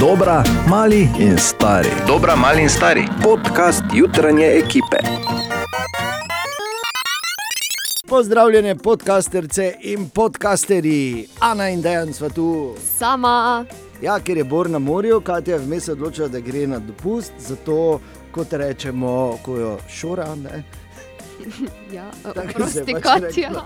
Dobra, mali in stari. Dobra, mali in stari. Podcast jutranje ekipe. Pozdravljene podcasterce in podcasterji, Ana in Dejan sva tu. Sama. Ja, ker je Bor na morju, Katja je vmes odločila, da gre na dopust, zato kot rečemo, ko jo šora, ne. Ja, Tako prosti, se je pač Katja. reklo.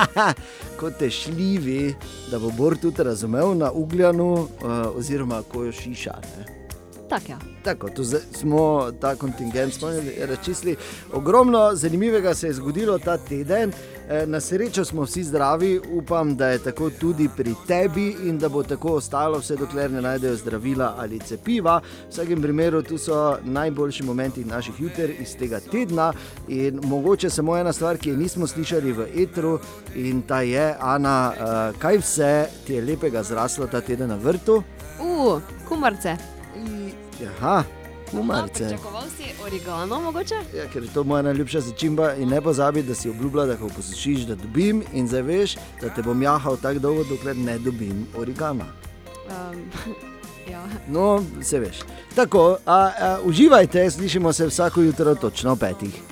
kot te šljivi, da bo Bor tudi razumel na ugljanu, uh, oziroma ko jo šiša. Ne. Tak, ja. Tako, smo ta kontingent smo razčistili. Ogromno zanimivega se je zgodilo ta teden. E, Na srečo smo vsi zdravi, upam, da je tako tudi pri tebi in da bo tako ostalo, vse dokler ne najdejo zdravila ali cepiva. V vsakem primeru, tu so najboljši momenti naših juter iz tega tedna. In mogoče samo ena stvar, ki je nismo slišali v etru, in ta je, Ana, eh, kaj vse ti je lepega zraslo ta teden na vrtu? Uh, kumarce. Aha, umarce. Pričakoval si origano, mogoče? Ja, ker je to moja najljubša začimba in ne pozabi, da si obljubila, da ko posušiš, da dobim in zdaj veš, da te bom jahal tako dolgo, dokler ne dobim origana. Um, ja. No, se veš. Tako, a, a, uživajte, slišimo se vsako jutro točno ob petih.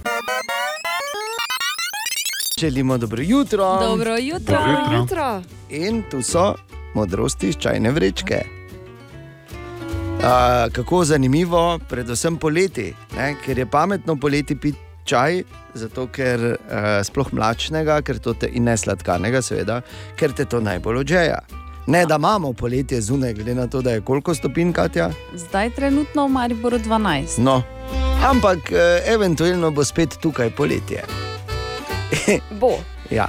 Želimo dobro jutro. Dobro jutro. Dobro jutro. Jutro. In tu so modrosti iz čajne vrečke. A, kako zanimivo, predvsem poleti, ne? ker je pametno poleti piti čaj, zato ker uh, sploh mlačnega, ker to te, in ne sladkanega, seveda, ker te to najbolj odžeja. Ne, da imamo poletje zunaj, glede na to, da je koliko stopinj, Katja. Zdaj trenutno v Mariboru 12. No, ampak uh, eventualno bo spet tukaj poletje. Bo. Ja.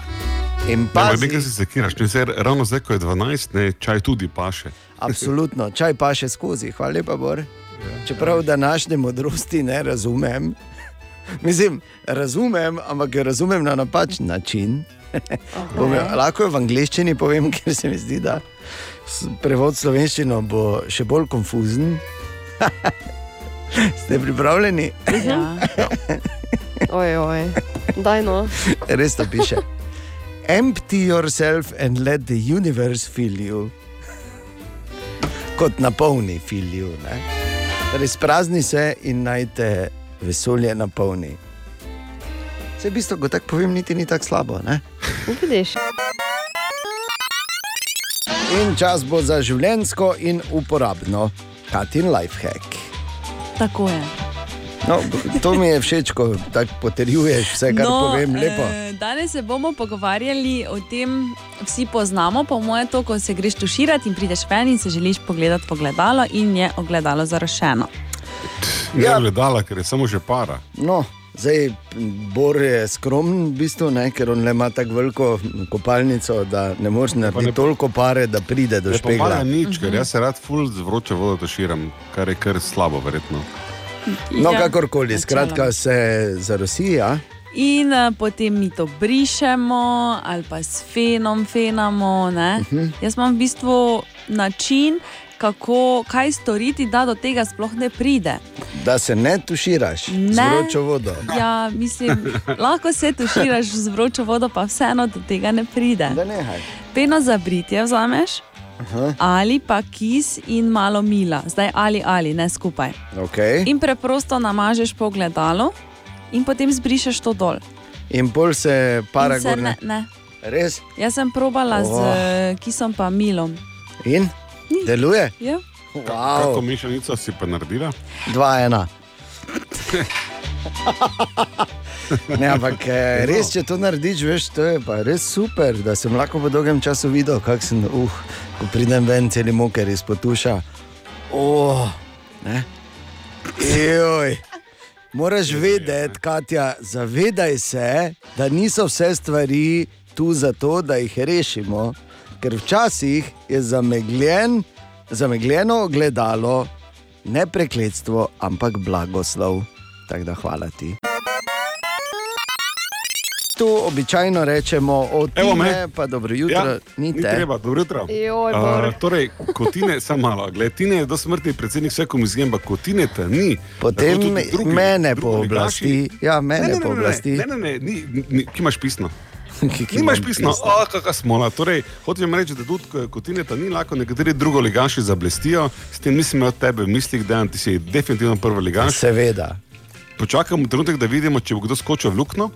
In Pa pazi, nekaj se sekiraš, ne, saj ravno zdaj, ko je 12, ne, čaj tudi paše. Absolutno, čaj pa še skozi, hvala lepa, Bor. Čeprav današnje modrosti ne razumem. Mislim, razumem, ampak jo razumem na napačen način. Jo- Lahko jo v angleščini povem, ker se mi zdi, da prevod slovenščino bo še bolj konfuzen. Ste pripravljeni? Ja. Oj, oj. Daj no. Res to piše. Empty yourself and let the universe fill you. Kot napolni fill you. ne. Torej, sprazni se in naj te vesolje napolni. Se v bistvu, ko tako povem, niti ni tako slabo. Ne? Vidiš? In čas bo za življensko in uporabno. Katin lifehack. Tako je. No, to mi je všeč, ko tako potrjuješ vse, kar no, povem. Lepo. eh, danes se bomo pogovarjali o tem, vsi poznamo, po mojem, to, ko se greš tuširati in prideš ven in se želiš pogledati v ogledalo in je ogledalo zarašeno. Ne Ja. ja. gledala, ker je samo že para. No, zdaj Bor je skromen, v bistvu, ne, ker on ima tako veliko kopalnico, da ne moreš narediti ne- toliko pare, da pride do Ne pomaga špegla. nič, ker jaz se rad ful z vroče vodo tuširam, kar je kar slabo, verjetno. No, Ja, kakorkoli, skratka se zarosi. Ja? In uh, potem mi to brišemo, ali pa s fenom fenamo. Uh Mhm. -huh. Jaz imam v bistvu način, kako, kaj storiti, da do tega sploh ne pride. Da se ne tuširaš z Ne. vročo vodo. Ja, mislim, lahko se tuširaš z vročo vodo, pa vseeno do tega ne pride. Peno za britje vzameš. Aha. Ali pa kis in malo mila, zdaj ali ali ne skupaj. Okay. In preprosto namažeš po gledalu, in potem zbrišeš to dol. In pol se para gor. ne, Ne. Res? Jaz sem probala oh. z eh, kisom pa milom. In? Deluje? Ja. Kako Wow. mešanico si pa naredila? Dva, ena. Ne, ampak eh, res, če to narediš, veš, to je pa res super, da sem lahko po dolgem času videl, kako sem, uh, ko pridem ven, celi moker iz potuša. Oh, ne. Ejoj. Moraš vedeti, Katja, zavedaj se, da niso vse stvari tu zato, da jih rešimo, ker včasih je zamegljen, zamegljeno ogledalo ne prekletstvo, ampak blagoslov. Tako da hvala ti. Tu običajno rečemo od tebe, me. pa dobro jutro, ja, ni ni treba, dobro jutro. Joj. Uh, torej, kotine, samo malo, gled, tine je do smrti predsednik vse komisije, ampak kotine te ni. Potem drugi- mene drugi pooblasti. ligaši- Ja, mene Ne, ne, ne, ne, pooblasti. Ne, ne, ne, ni, ni, ki imaš pisno. Ki- Nimaš imam pisno, pisno. oh, kakšna smola. Torej, hočem reči, da tudi ko- kotine to ni lahko, nekateri drugo ligaši zablestijo, s tem nisem imel tebe v mislih, da ti si definitivno prvi ligaš. Seveda. Počakamo trenutek, da vidimo, če bo kdo skočil v luknjo.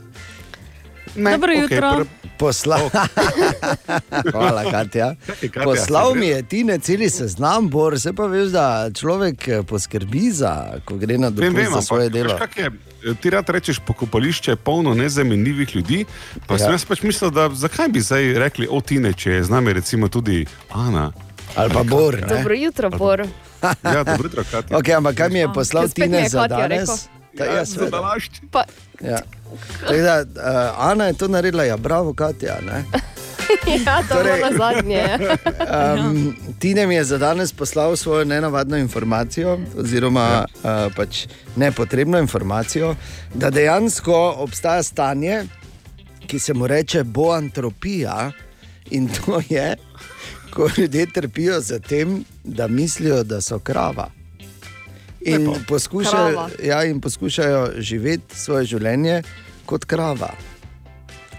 Ne, Dobro okej, jutro. prv- Posla... Hvala, Katja. Katja, Poslal mi je Tine celi seznam, bor, se pa veš, da človek eh, poskrbi za, ko gre na Vem, dopust vem, za svoje ampak, delo. veš, je, ti rad rečeš, pokopališče je polno nezamenljivih ljudi. Pa ja. sem Ja. jaz pač mislil, da zakaj bi zdaj rekli o Tine, če je z nami recimo tudi Ana. Ali pa bor. Ne? Dobro jutro, Bor. Ja, dobro jutro, Katja. Okay, ampak kaj mi je poslal Spet mi Tine za Katja rekel. danes? Ta, Ja, ja, za seveda. današnji. Pa, ja. Tako Da, uh, Ana je to naredila, ja, bravo, Katja. Ne? ja, to Torej- je bilo zadnje. Um, Tine mi je za danes poslal svojo nenavadno informacijo, oziroma ja. uh, pač nepotrebno informacijo, da dejansko obstaja stanje, ki se mu reče boantropija, in to je, ko ljudje trpijo za tem, da mislijo, da so krava. In poskušajo, ja, in poskušajo živeti svoje življenje kot krava.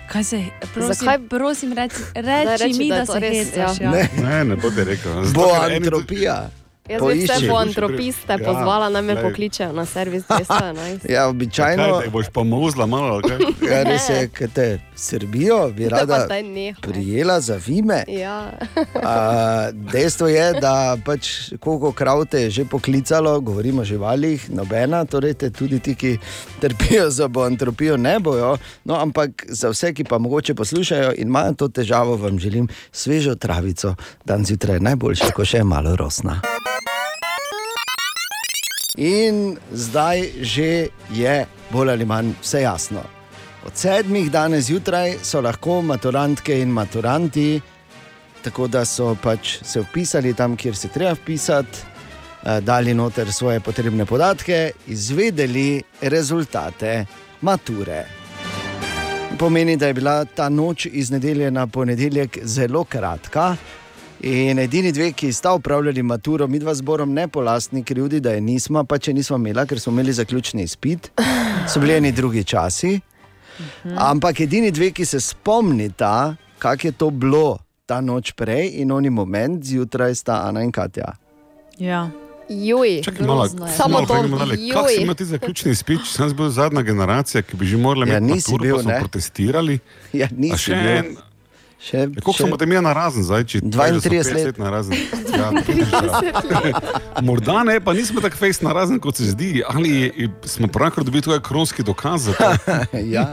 Kaj se, prosim, Zakaj- prosim reči, reči reči, mi, da je da se res, hecaš. ja. Ja. Ne. Ne, ne bo ti rekel. Eni- Boantropija. Jaz bi vse po antropiste Ja, pozvala, naj me pokličejo na servis 211. Ja, Kaj, običajno. da jih boš pa muzla malo, kaj? Ja, res je, ker te Srbijo bi rada prijela za vime. Ja. A, dejstvo je, da pač koliko krav te je že poklicalo, govorimo o živalih, nobena, torej te tudi ti, ki trpijo za boantropijo, ne bojo. No, ampak za vse, ki pa mogoče poslušajo in imajo to težavo, vam želim svežo travico, dan zjutraj je najboljše, ko še je malo rosna. In zdaj že je bolj ali manj vse jasno. Od sedmih danes zjutraj so lahko maturantke in maturanti, tako da so pač se vpisali tam, kjer se treba vpisati, eh, dali noter svoje potrebne podatke, izvedeli rezultate mature. Pomeni, da je bila ta noč iz nedelje na ponedeljek zelo kratka. In edini dve, ki sta upravljali maturo, mi dva zborom ne po lastni krivdi, da je nismo, pa če nismo imeli, ker smo imeli zaključni izpit, so bili eni drugi časi. Ampak edini dve, ki se spomnita, kako je to bilo ta noč prej in oni moment zjutraj, sta Ana in Katja. Ja. Juj. Čakaj malo. Samo malo to. Kako si juj. imel ti zaključni speech? Sem bil zadnja generacija, ki bi že morala Ja, imeti nisi maturo, bil, pa smo ne. protestirali. Ja, nisi še bil. en, Še, Ja, Koliko smo te imeli na razen zdaj? Če 32 let. Na razen. Ja. Morda ne, pa nismo tako fejs na razen, kot se zdi. Ali smo pravkar dobili tukaj kronski dokaz za to? ja.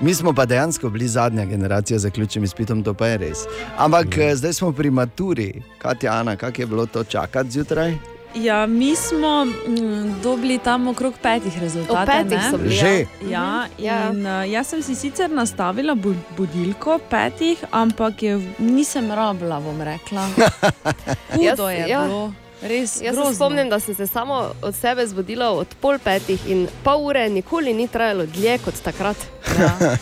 Mi smo pa dejansko bili zadnja generacija z zaključnim izpitom, to pa je res. Ampak mm. zdaj smo pri maturi. Katja, Ana, kako je bilo to čakati zjutraj? Ja, mi smo mm, dobili tam okrog petih rezultatov. Petih so bili. Že. Ja, Ja. in uh, jaz sem si sicer nastavila bu budilko petih, ampak je nisem rabila, bom rekla. Hudo je ja. bilo, res. Jaz se grozno. spomnim, da sem se samo od sebe zbudila od pol petih in pol ure nikoli ni trajalo dlje kot takrat. Ja.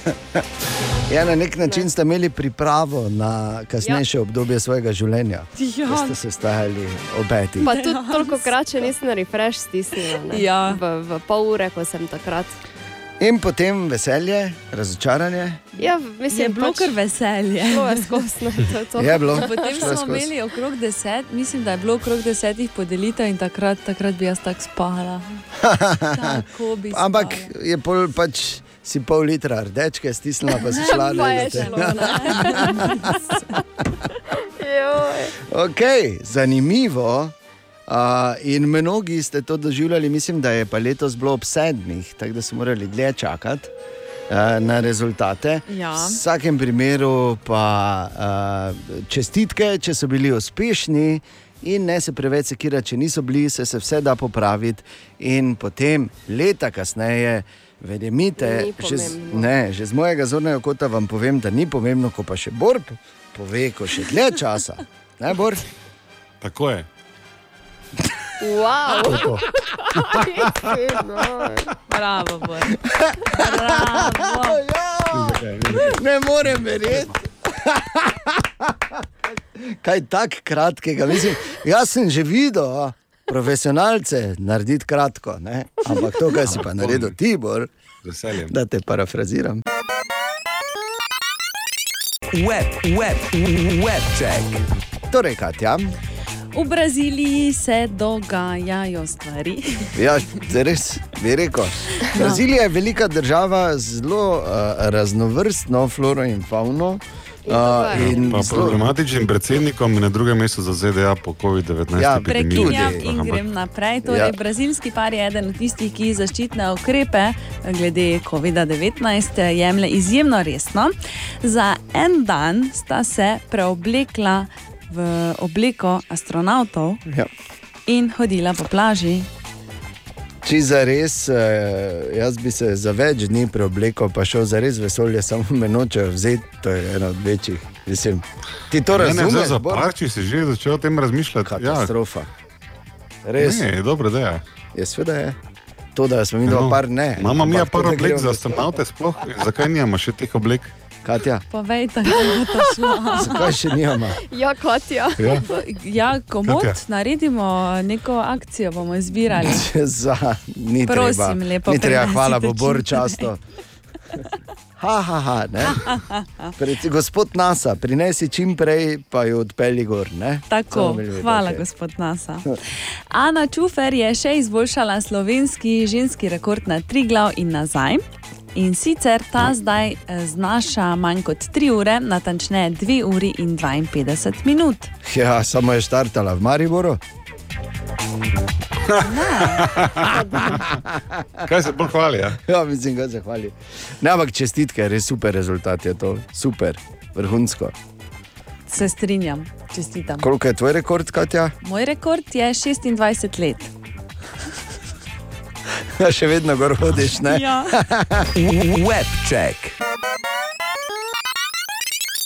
Ja, na nek način ste imeli pripravo na kasnejše ja. obdobje svojega življenja. Ja. Ste se stajali obeti. Pa tudi toliko krače nisem refresh stisnila. ne, Ja. V, v pol ure, ko sem takrat. In potem veselje, razočaranje. Ja, Je mislim, bilo kar veselje. Šlo je skozi. ne, to je to. Je bilo. Potem je smo skozi. imeli okrog deset, mislim, da je bilo okrog desetih podelitev in takrat, takrat bi jaz tako spala. Tako bi spala. Ampak je pol pač si pol litra rdečke stisnila, pa si šla je ne. Joj. Okay, zanimivo. Uh, in mnogi ste to doživljali, mislim, da je pa letos bilo ob sedmih, tako da so morali dlje čakati uh, na rezultate. Ja. V vsakem primeru pa uh, čestitke, če so bili uspešni. In ne se preveč sekirati, če niso bili, se, se vse da popraviti. In potem, leta kasneje, verjemite, že, z- ne, že z mojega zornega kota vam povem, da ni pomembno, ko pa še Bor pove, ko še dlje časa. Ne, Bor? Tako je. Wow. Tako. Bravo, Bor. Bravo. Ne morem verjeti. Kaj tako kratkega? Mislim, jaz sem že videl a, profesionalce narediti kratko, ne? ampak to, kar si pa naredil ti, Bor, Z veseljem. da te parafraziram. web, web, web check. Torej, Katja, V Braziliji se dogajajo stvari. ja, res bi rekel. Brazilija je velika država z zelo uh, raznovrstno floro in fauno. Uh, in Pa zelo, problematičnim predsednikom in na drugem mestu za ZDA po COVID-19 Ja. Prekinjam in grem naprej. Torej, Ja. ja. Brazilski par je eden od tistih, ki zaščitne ukrepe glede COVID-19 jemlje izjemno resno. Za en dan sta se preoblekla v obleko astronautov ja. in hodila po plaži. Če za res, uh, jaz bi se za več dni preoblekel, pa šel za res vesolje, samo me noče vzeti, to je ena od večjih. Mislim, ti to Ne, ne, razumeš? za Bor? par, če si že začel o tem razmišljati. Ja, Katastrofa. Res, ne, je dobro, da je. je sveda je. To, da smo mi dva No. par ne. Imamo mi Ampak par oblek za astronaute sploh. Zakaj nimamo še teh oblek? Katja, Povej, kako bo to šlo. zakaj še nimamo? Ja, Katja. Ja. Ja, komod, Katja. naredimo neko akcijo, bomo izbirali. Za, ni Prosim, treba. lepo ni treba, hvala bo Bor často. Ha, ha, ha. Pred, gospod NASA, prinesi čim prej, pa jo odpelji gor. Ne? Tako, hvala, gospod Nasa. Ana Čufer je še izboljšala slovenski ženski rekord na tri glav in nazaj. In sicer ta zdaj eh, znaša manj kot 3 ure, natančneje 2 uri in 52 minut. Ja, samo je štartala v Mariboru. Kaj se bolj hvali? Ja? Ja, mislim, da se hvali. Ne, ampak čestitke, res super rezultat je to, super, vrhunsko. Se strinjam, čestitam. Koliko je tvoj rekord, Katja? Moj rekord je 26 let. Ja, še vedno gor hodiš, ne? Ja. Web check.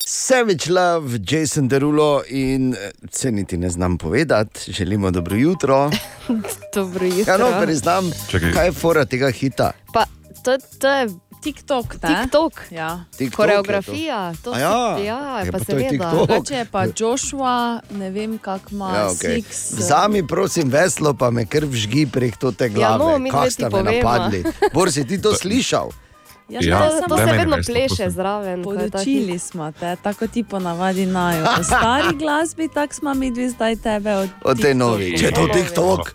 Savage Love, Jason Derulo in eh, se niti ne znam povedati, želimo dobro jutro. Dobro jutro. Ja, no, priznam, Čakaj. kaj je fora tega hita. Pa, to, to je TikTok, ne? TikTok. Ja. TikTok je to. Koreografija, to, to ja? ja, ja Ja, pa pa to je seveda. Drugače je pa Joshua, ne vem, kako ima Ja, ja, okay. Six. Vzami, prosim, veslo, pa me kar vžgi prek te glave. no, mi Kak dve sta ti me napadli? Bor si ti to slišal? Ja, Ja, ja, To, to se vedno veslo, pleše zraven. je Podočili smo te, tako ti ponavadi najo. O stari glasbi, tako smo mi dve zdaj tebe od, Od te novi. Če je to. TikTok,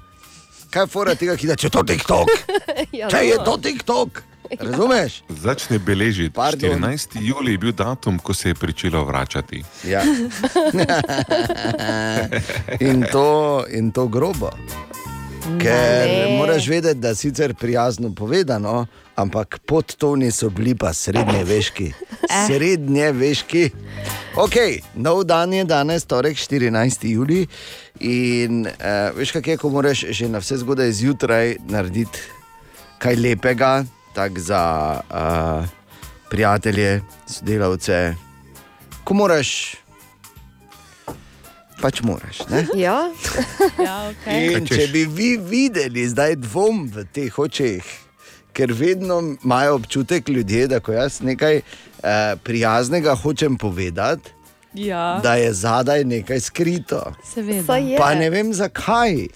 kaj je fora tega hita? Če je to TikTok. Ja, če je no. to TikTok, razumeš? Začne beležiti. Pardon. 14. julij je bil datum, ko se je začelo vračati. Ja. in, to, in to grobo. Ker ne. moraš vedeti, da sicer prijazno povedano, ampak podtoni so bili pa srednje veški. Srednje veški. Ok, nov dan je danes, torek 14. juli. In uh, veš, kaj je, ko moraš že na vse zgodaj zjutraj narediti kaj lepega, tako za uh, prijatelje, sodelavce. Ko moraš, pač moraš. Ne? Ja, Ja, okay. In če bi vi videli zdaj dvom v teh očeh, ker vedno imajo občutek ljudje, da ko jaz nekaj eh, prijaznega hočem povedati, ja. da je zadaj nekaj skrito. seveda. je. Pa ne vem zakaj.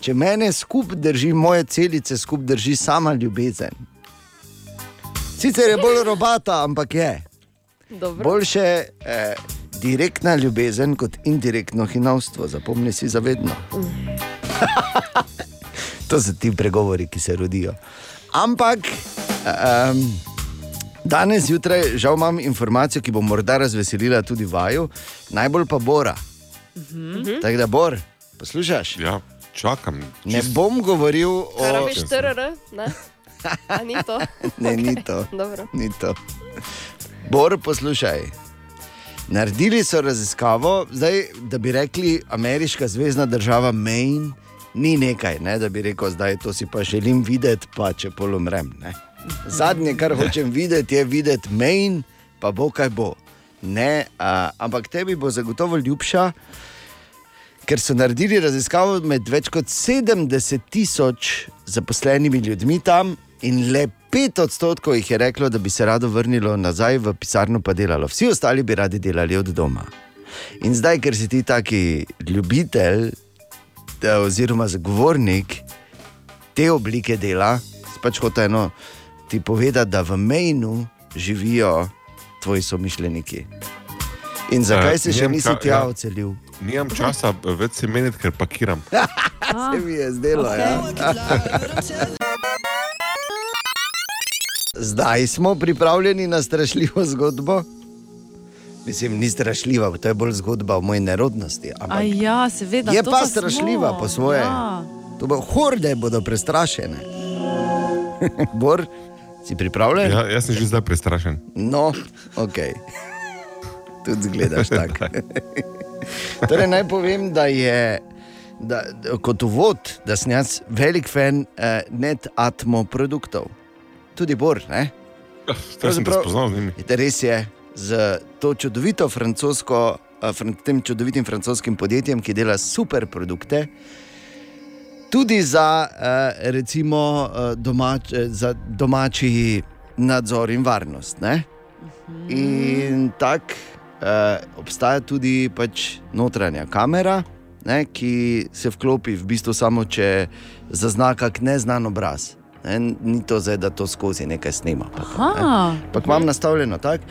Če mene skupaj drži, moje celice skupaj drži sama ljubezen. Sicer je bolj robata, ampak je. Dobro. Boljše eh, direktna ljubezen kot indirektno hinavstvo, zapomni si zavedno. to so ti pregovori, ki se rodijo. Ampak um, danes zjutraj, žal, imam informacijo, ki bo morda razveselila tudi vaju, najbolj pa Bora. Mhm. Tako da, Bor, poslušaš? Ja, čakam. Ne bom govoril o Kaj rabiš TRR? A ni to? Ne, ni to. Dobro. Ni to. Bor, poslušaj. Naredili so raziskavo, zdaj, da bi rekli, ameriška zvezdna država Maine ni nekaj, ne, da bi rekel, zdaj to si pa želim videti, pa če pol umrem. Ne. Zadnje, kar hočem videti, je videti Maine, pa bo kaj bo. Ne, a, ampak tebi bo zagotovo ljubša, ker so naredili raziskavo med več kot 70 tisoč zaposlenimi ljudmi tam, in le 5 odstotkov jih je reklo, da bi se rado vrnilo nazaj v pisarno pa delalo. Vsi ostali bi radi delali od doma. In zdaj, ker si ti taki ljubitelj, da, oziroma zagovornik te oblike dela, si pač hotel eno ti povedati, da v Mejnu živijo tvoji somišljeniki. In zakaj Eh, se še nimam nisi tja ja. odselil? Nimam časa več se meniti, ker pakiram. Se mi je zdelo, okay. ja. Zdaj smo pripravljeni na strašljivo zgodbo. Mislim, ni strašljiva, to je bolj zgodba o moji nerodnosti. Ampak ja, seveda. je to pa smo. strašljiva po svoje. Ja. To bo, horde bodo prestrašene. Bor, si pripravljen? Ja, jaz sem že zdaj prestrašen. No, ok. Tudi zgledaš tako. torej, naj povem, da je da, da, kot uvod, da sem jaz velik fan eh, net-atmo produktov. Tudi Bor, ne? Ja, Pravzaprav- res je z to čudovito francosko, eh, tem čudovitim francoskim podjetjem, ki dela super produkte. Tudi za, eh, recimo, eh, domač, za domači nadzor in varnost. Ne? In tako eh, obstaja tudi pač notranja kamera, ne, ki se vklopi v bistvu samo, če zazna kak neznan obraz. Ne, ni to zdaj, da to skozi nekaj snema. pa to, ne. Aha. Ampak imam nastavljeno tako.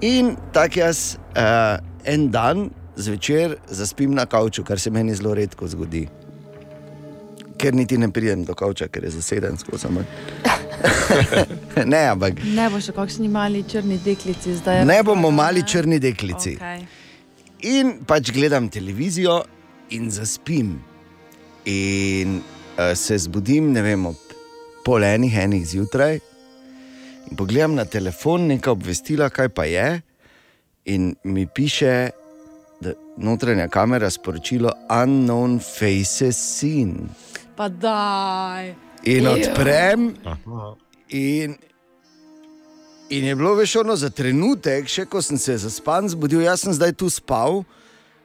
In tako jaz uh, en dan zvečer zaspim na kavču, kar se meni zelo redko zgodi. Ker niti ne pridem do kavča, ker je zaseden skozi me. ne, ampak Ne bo še kakšni mali črni deklici zdaj. ne bomo mali črni deklici. Okay. In pač gledam televizijo in zaspim. In uh, se zbudim, ne vem, ob pol enih, enih zjutraj. In pogledam na telefon, nekaj obvestila, kaj pa je. In mi piše, da notranja kamera sporočilo Unknown Faces Scene. Pa daj. In odprem, Aha. In, in je bilo veš ono za trenutek, še ko sem se zaspan, zbudil, jaz sem zdaj tu spal,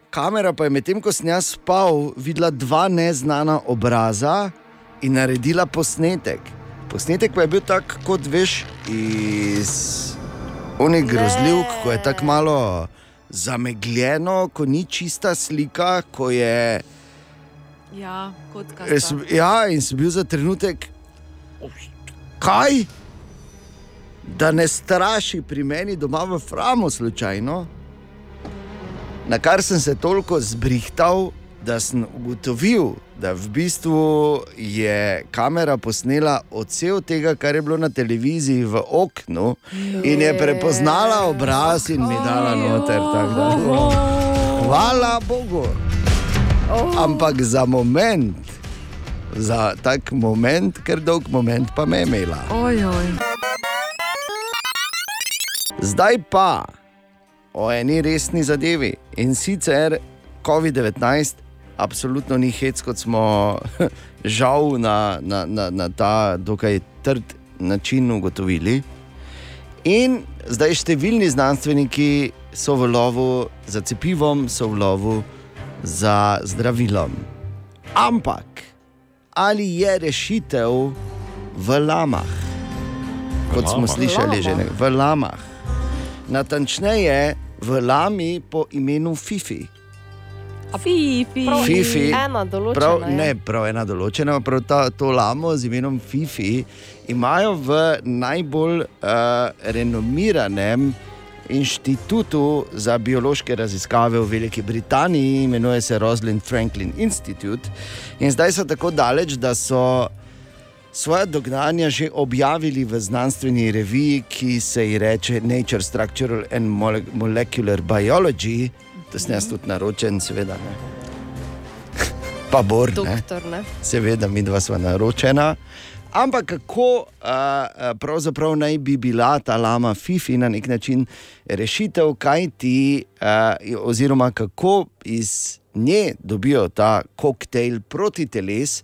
kamera pa je medtem, ko sem jaz spal, videla dva neznana obraza in naredila posnetek. Posnetek pa je bil tak, kot veš, iz onih grozljivk, ko je tako malo zamegljeno, ko ni čista slika, ko je. Ja, kot kaj. ja, in sem bil za trenutek, kaj? Da ne straši pri meni doma v Framu, slučajno. Na kar sem se toliko zbrihtal, da sem ugotovil, da v bistvu je kamera posnela odsev tega, kar je bilo na televiziji v oknu, in je prepoznala obraz in mi dala noter. Hvala Bogu. Ampak za moment, za tak moment, ker dolg moment pa me je imela. Ojoj. Zdaj pa o eni resni zadevi in sicer COVID-19, absolutno ni hec, kot smo žal na, na, na, na ta dokaj trd način ugotovili. In zdaj številni znanstveniki so v lovu za cepivom, so v lovu za zdravilom. Ampak ali je rešitev v lamah? Kot smo slišali že nekaj, v lamah. Natančneje v lami po imenu Fifi. Fifi. Prav Fifi, Ena določena. prav, je. ne prav ena določena, prav ta, to lamo z imenom Fifi imajo v najbolj uh, renomiranem inštitutu za biološke raziskave v Veliki Britaniji, imenuje se Rosalind Franklin Institute. In zdaj so tako daleč, da so svoje dognanja že objavili v znanstveni reviji, ki se ji reče Nature Structural and Mole- Molecular Biology. To sem jaz tudi naročen, seveda. Ne. Pa Bor, ne. Doktor, ne? seveda, mi dva sva naročena. Ampak kako uh, naj bi bila ta lama Fifi na nek način rešitev, kaj ti, uh, oziroma kako iz nje dobijo ta koktejl proti teles,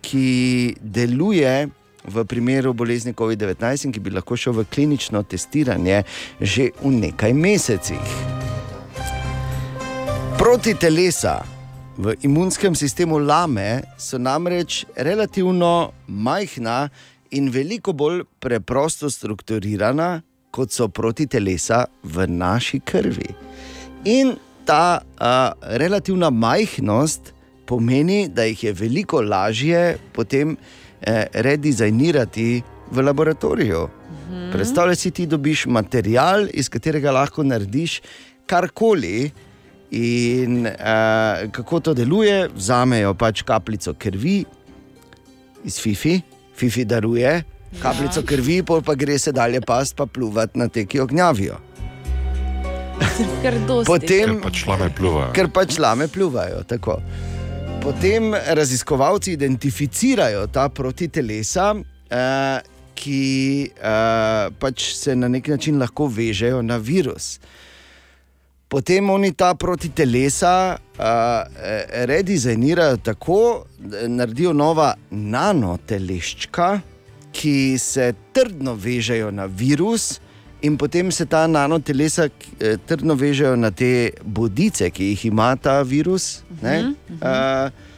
ki deluje v primeru bolezni COVID-19 in ki bi lahko šel v klinično testiranje že v nekaj mesecih. Proti telesa v imunskem sistemu lame so namreč relativno majhna in veliko bolj preprosto strukturirana, kot so proti telesa v naši krvi. In ta uh, relativna majhnost pomeni, da jih je veliko lažje potem eh, redizajnirati v laboratoriju. Predstavljaj si, ti dobiš material, iz katerega lahko narediš karkoli. In uh, kako to deluje, vzamejo pač kapljico krvi iz Fifi, Fifi daruje kapljico krvi, pol pa gre se dalje past, pa pluvati na te, ki jo gnjavijo. Ker dosti. Potem, Ker pač lame pluvajo. ker pač lame pluvajo. Tako. Potem raziskovalci identificirajo ta protitelesa, uh, ki uh, pač se na nek način lahko vežejo na virus. Potem oni ta protitelesa uh, redizajnirajo tako, da naredijo nova nanoteleščka, ki se trdno vežejo na virus, in potem se ta nanotelesa eh, trdno vežejo na te bodice, ki jih ima ta virus. Ne, uh, Uh,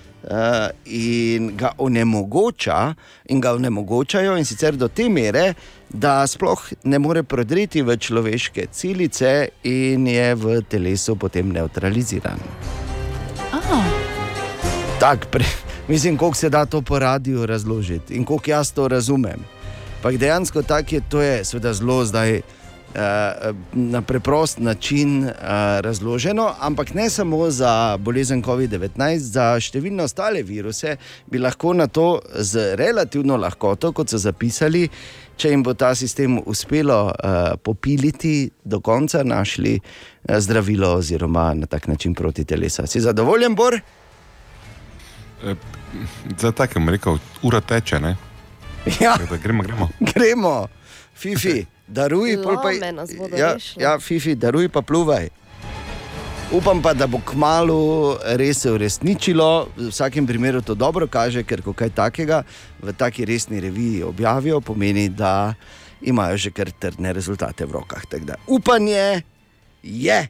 in ga onemogoča, in ga onemogočajo, in sicer do te mere, da sploh ne more prodreti v človeške celice, in je v telesu potem neutraliziran. Tak, pre, mislim, kako se da to po radiju razložiti in kako jaz to razumem. Pa dejansko tako je, to je seveda zelo zdaj. Na preprost način uh, razloženo, ampak ne samo za bolezen COVID-19, za številne ostale viruse bi lahko na to z relativno lahkoto, kot so zapisali, če jim bo ta sistem uspelo uh, popiliti do konca, našli uh, zdravilo oziroma na tak način proti telesa. Si zadovoljen, Bor? Zdaj tako je rekel, ura teče, ne? Ja. Da Gremo, gremo. Gremo, Fifi, daruj, pa ja, ja, Fifi, daruj pa pluvaj. Upam pa, da bo kmalo res se uresničilo. V vsakem primeru to dobro kaže, ker ko kaj takega v taki resni reviji objavijo, pomeni, da imajo že kar trdne rezultate v rokah. Da upanje je.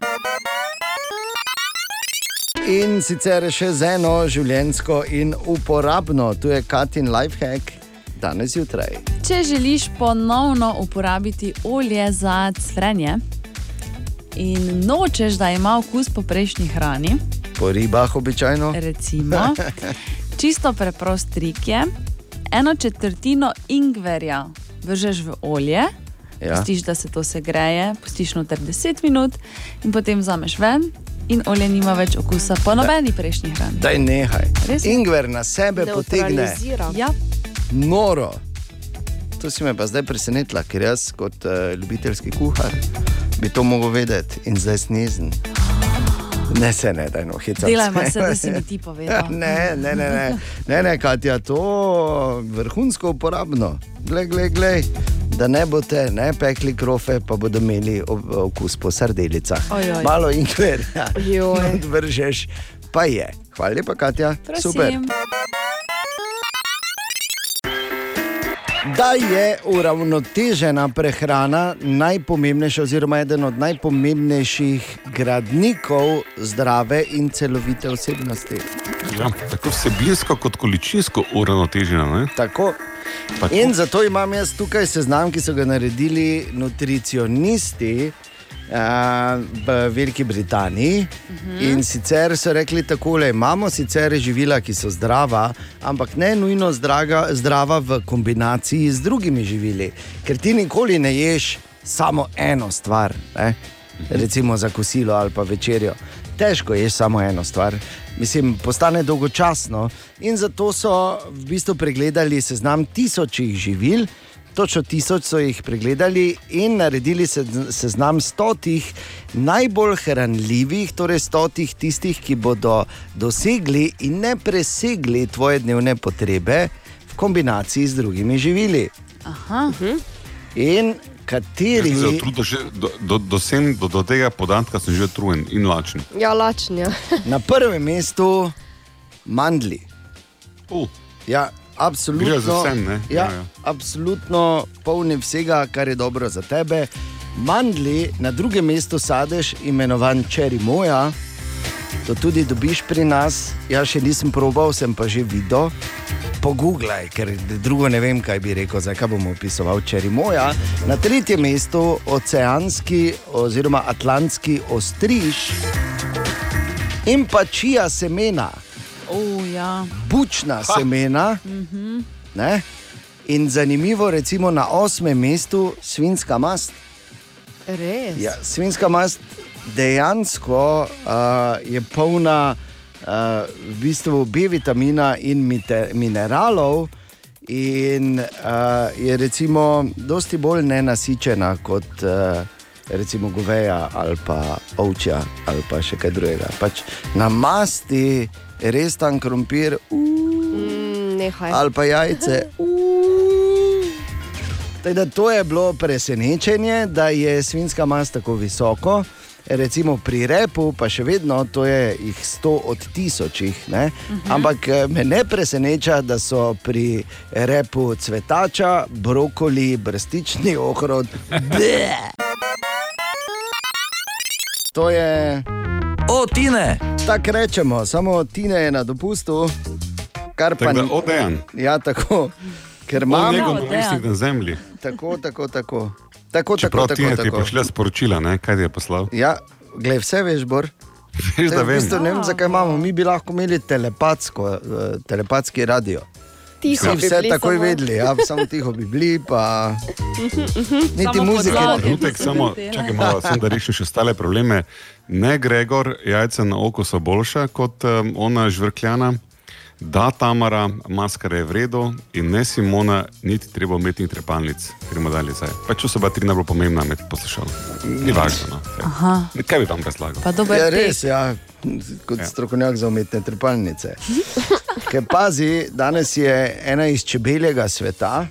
In sicer še z eno življensko in uporabno, tu je Katin Lifehack, danes zjutraj. če želiš ponovno uporabiti olje za cvrenje in nočeš, da ima okus po prejšnji hrani, Po ribah običajno. recimo, čisto preprost trik je, eno četrtino ingverja vržeš v olje. Ja. Pustiš, da se to segreje, pustiš noter 10 minut, in potem vzameš ven, in olje nima več okusa po nobeni prejšnji hrani. Daj nehaj. Res. Ingver na sebe potegne. Ja, noro. To si me pa zdaj presenetila, ker jaz kot uh, ljubiteljski kuhar bi to mogel vedeti in zdaj snezen. Ne se ne, da eno hecam. delajmo se, da si mi ti povedal. Ne, ne, ne, ne, ne, ne Katja, to vrhunsko uporabno. Glej, glej, glej. Da ne boste ne pekli krofe, pa bodo imeli okus po sardelicah. Ojoj. Malo ingverja, Joj. vržeš, pa je. Hvala lepa, Katja. Prosim. Super. Da je uravnotežena prehrana najpomembnejša, oziroma eden od najpomembnejših gradnikov zdrave in celovite osebnosti. Ja, tako vsebinsko kot količinsko uravnoteženo. ne? Tako. Tako. In zato imam jaz tukaj seznam, ki so ga naredili nutricionisti. Uh, v Veliki Britaniji. Uh -huh. In sicer so rekli tako: imamo sicer živila, ki so zdrava, ampak ne nujno zdraga, zdrava v kombinaciji z drugimi živili. Ker ti nikoli ne ješ samo eno stvar, ne? recimo za kosilo ali pa večerjo. Težko je samo eno stvar, mislim, postane dolgočasno. In zato so v bistvu pregledali seznam tisočih živil, točno tisoč so jih pregledali in naredili se, seznam stotih najbolj hranljivih, torej stotih tistih, ki bodo dosegli in ne presegli tvoje dnevne potrebe v kombinaciji z drugimi živili. Aha. In Jaz kateri. se utrudil že do, do, do, sem, do, do tega podatka, sem že utrujen in lačen. Ja, lačnja. Na prvem mestu mandli. Uh, Ja, absolutno. Vsem? Ja, Ja, ja. absolutno polni vsega, kar je dobro za tebe. Mandli, na drugem mestu sadež, imenovan čeri moja. To tudi dobiš pri nas. Jaz še nisem probal, sem pa že videl. Pogooglaj, ker drugo ne vem, kaj bi rekel, zakaj bom opisoval čeri moja. Na tretjem mestu oceanski oziroma atlantski ostriž in pa čija semena Oh, ja. bučna ha. semena. Ne? In zanimivo, recimo na osmem mestu svinska mast. Res. Ja, svinska mast dejansko uh, je polna uh, v bistvu B vitamina in mite, mineralov. In uh, je recimo dosti bolj nenasičena kot uh, recimo goveja ali pa ovčja ali pa še kaj drugega. Pač na masti res tam krompir Mm, nehaj. ali pa jajce. Tako da to je bilo presenečenje, da je svinska mast tako visoko. Recimo pri repu, pa še vedno to je jih 100 od tisočih. Uh -huh. Ampak eh, me ne preseneča, da so pri repu cvetača, brokoli, brstični ohrod. bleh. To je, O, Tine! tako rečemo, samo Tine je na dopustu, kar pa Tako ni. odejan. Ja, tako. Ker Imam imamo nekaj na mislih na zemlji. tako, tako, tako. Tako, Čeprav tako, tako, je ti tako. prišla sporočila, ne? kaj ti je poslal. Ja, glej, vse veš, Bor. Veš, da Saj v vem. bistvu ne vem, zakaj imamo. Mi bi lahko imeli telepatsko, eh, telepatski radio. Tiho Vsi bi vse bili takoj samo. vedeli, ja, samo tiho bi bili, pa niti Samo muzike. Trenutek, samo čakaj malo, sem, da rešim še ostale probleme. Ne, Gregor, jajca na oko so boljša kot um, ona žvrkljana. Da, Tamara, maskara je v redu in ne Simona, niti treba imeti trepalnic. Gremo dalje zdaj. Pa če so bila tri najbolj pomembna med poslušalci. Ni važno. No. Aha, Kaj bi tam razlagal? pa dober Ja, res, ja, kot Ja. strokovnjak za umetne trepalnice. Ker pazi, danes je ena iz čebeljega sveta.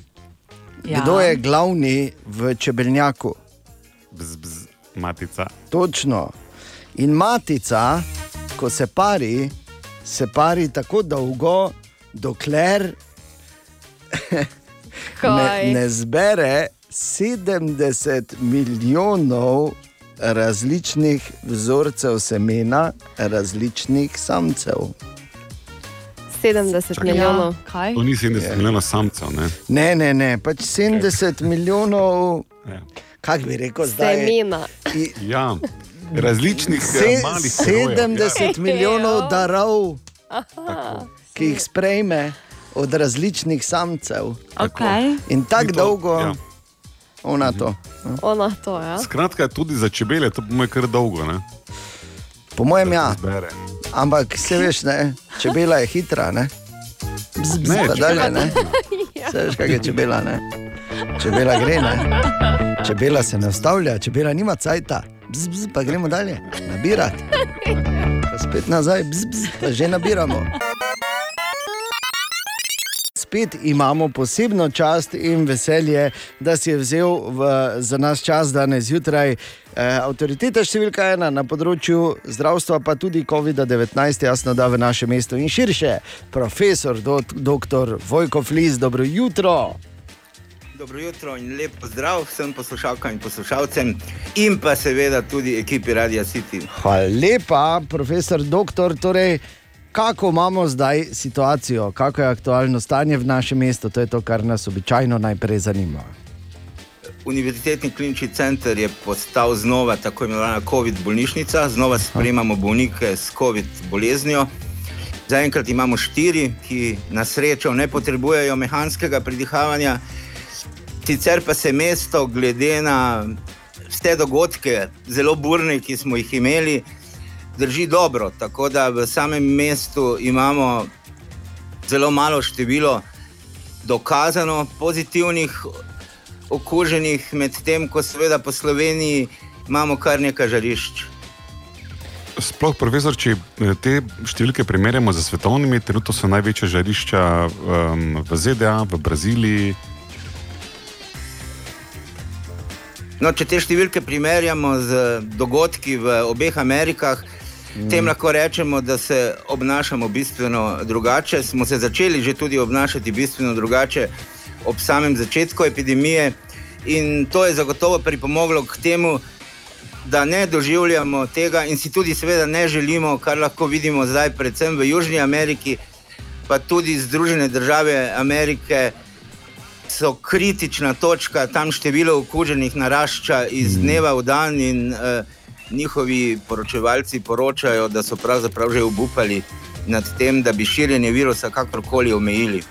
Ja. Kdo je glavni v čebelnjaku? Bz, bz, matica. Točno. In matica, ko se pari, se pari tako dolgo, dokler Kaj? ne, ne zbere 70 milijonov različnih vzorcev semena, različnih samcev. 70 milijonov. Kaj? To ni 70 Ja. milijonov samcev. Ne? Ne, ne, ne, pač 70 milijonov, Ja. kako bi rekel, zdaj. Semena. I- ja, različnih Se, eh, malih herojev, 70 milijonov Ja. darov, ki jih sprejme od različnih samcev. Okay. In tako dolgo, ja. ja. ona to. Ona to, ja. Skratka, tudi za čebele to bo kar dolgo. Ne? Po mojem, ja, Zbere. ampak se veš, ne? čebela je hitra, ne? Bz, bz, Ne, dalje, ne? Se veš, kaj je čebela, ne? Čebela gre, ne? Čebela se ne ustavlja, čebela nima cajta, bz, bz, pa gremo dalje, nabirati. Pa spet nazaj, bz, bz, pa že nabiramo. Spet imamo posebno čast in veselje, da si je vzel v, za nas čas danes zjutraj. E, avtoriteta številka ena na področju zdravstva, pa tudi COVID-19, jasno, da v našem mestu in širše. Profesor, do, dr. Vojko Flis, dobro jutro. Dobro jutro in lep pozdrav vsem poslušalkam in poslušalcem, in pa seveda tudi ekipi Radia City. Hvala lepa, profesor, doktor. Torej, kako imamo zdaj situacijo, kako je aktualno stanje v našem mestu, to je to, kar nas običajno najprej zanima. Univerzitetni klinični center je postal znova tako imenovana COVID bolnišnica, znova sprejemamo bolnike s COVID boleznijo. Zaenkrat imamo štiri, ki na srečo ne potrebujejo mehanskega predihavanja. Sicer pa se mesto, glede na vse dogodke, zelo burne, ki smo jih imeli, drži dobro. Tako da v samem mestu imamo zelo malo število dokazano pozitivnih okuženih, medtem ko seveda po Sloveniji imamo kar nekaj žarišč. Sploh, profesor, če eh, te številke primerjamo z svetovnimi, trenutno so največja žarišča um, v ZDA, v Braziliji. No, če te številke primerjamo z dogodki v obeh Amerikah, mm. tem lahko rečemo, da se obnašamo bistveno drugače. Smo se začeli že tudi obnašati bistveno drugače ob samem začetku epidemije, in to je zagotovo pripomoglo k temu, da ne doživljamo tega in si tudi, seveda, ne želimo, kar lahko vidimo zdaj, predvsem v Južni Ameriki, pa tudi Združene države Amerike so kritična točka, tam število okuženih narašča iz dneva v dan, in uh, njihovi poročevalci poročajo, da so pravzaprav že obupali nad tem, da bi širjenje virusa kakorkoli omejili.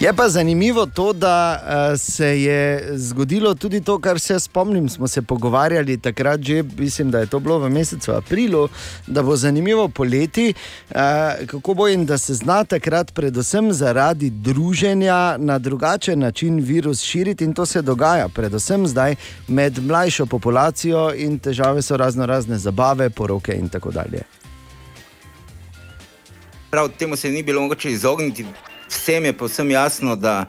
Je pa zanimivo to, da uh, se je zgodilo tudi to, kar se spomnim. Smo se pogovarjali takrat, že mislim, da je to bilo v mesecu aprilu, da bo zanimivo poleti, uh, kako bo in da se zna takrat, predvsem zaradi druženja, na drugačen način virus širiti in to se dogaja, predvsem zdaj med mlajšo populacijo in težave so razno razne zabave, poroke in tako dalje. Prav temu se ni bilo mogoče izogniti. Vsem je povsem jasno, da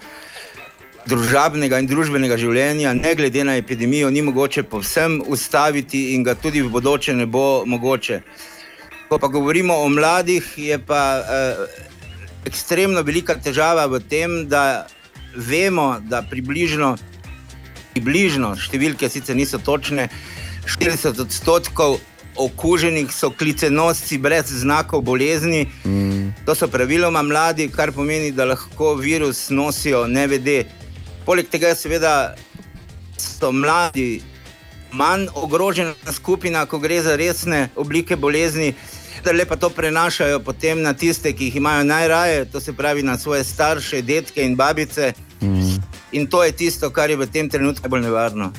družabnega in družbenega življenja, ne glede na epidemijo, ni mogoče povsem ustaviti in ga tudi v bodoče ne bo mogoče. Ko pa govorimo o mladih, je pa eh, ekstremno velika težava v tem, da vemo, da približno, približno številke sicer niso točne, 40 odstotkov okuženih so klicenosci brez znakov bolezni. Mm. To so praviloma mladi, kar pomeni, da lahko virus nosijo nevede. Poleg tega, seveda, so mladi manj ogrožena skupina, ko gre za resne oblike bolezni. Da lepa to prenašajo potem na tiste, ki jih imajo najraje, to se pravi na svoje starše, detke in babice. Mm. In to je tisto, kar je v tem trenutku najbolj nevarno.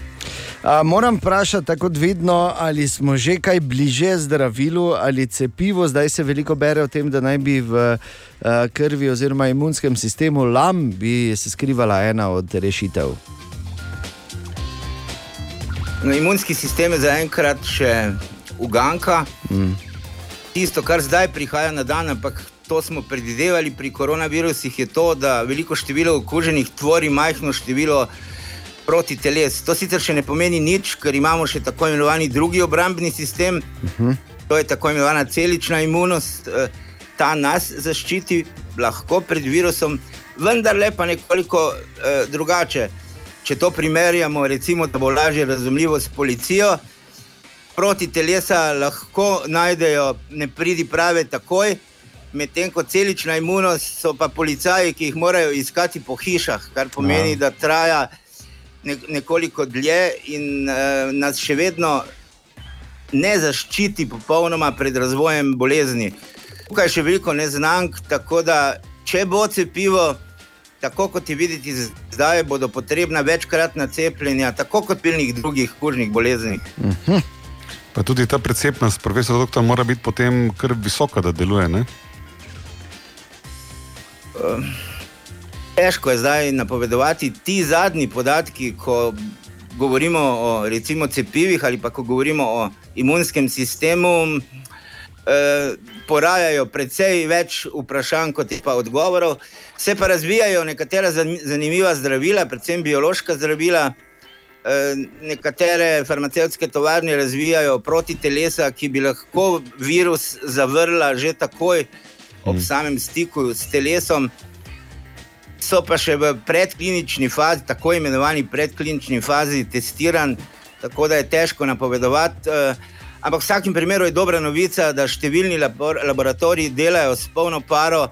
A, moram vprašati, tako vidno, ali smo že kaj bliže zdravilu ali cepivu. Zdaj se veliko bere o tem, da naj bi v a, krvi oziroma imunskem sistemu lam bi se skrivala ena od rešitev. No, imunski sistem je zaenkrat še uganka. Mm. Tisto, kar zdaj prihaja na dan, ampak to smo predvidevali pri koronavirusih, je to, da veliko število okuženih tvori majhno število proti teles. To sicer še ne pomeni nič, ker imamo še tako imenovani drugi obrambni sistem, uh -huh. to je tako imenovana celična imunost, eh, ta nas zaščiti lahko pred virusom, vendar le pa nekoliko eh, drugače. Če to primerjamo, recimo, da bo lažje razumljivo s policijo, proti telesa lahko najdejo ne pridi prave takoj. Medtem ko celična imunost so pa policaji, ki jih morajo iskati po hišah, kar pomeni, ja. da traja ne, nekoliko dlje in uh, nas še vedno ne zaščiti popolnoma pred razvojem bolezni. Tukaj je še veliko neznank, tako da če bo cepivo, tako kot je videti zdaj, bodo potrebna večkratna cepljenja, tako kot pri drugih kužnih boleznih. Uh mhm. -huh. Pa tudi ta precepnost, profesor doktor, mora biti potem kar visoka, da deluje. Uh, Težko je zdaj napovedovati ti zadnji podatki, ko govorimo o recimo, cepivih ali pa ko govorimo o imunskem sistemu. Eh, porajajo precej več vprašanj, kot je pa odgovorov. Se pa razvijajo nekatera zanimiva zdravila, predvsem biološka zdravila. Eh, nekatere farmacevtske tovarne razvijajo proti telesa, ki bi lahko virus zavrla že takoj ob mm. samem stiku s telesom so pa še v predklinični fazi, tako imenovani predklinični fazi, testiran, tako da je težko napovedovati. Uh, ampak v vsakem primeru je dobra novica, da številni labor laboratoriji delajo s polno paro,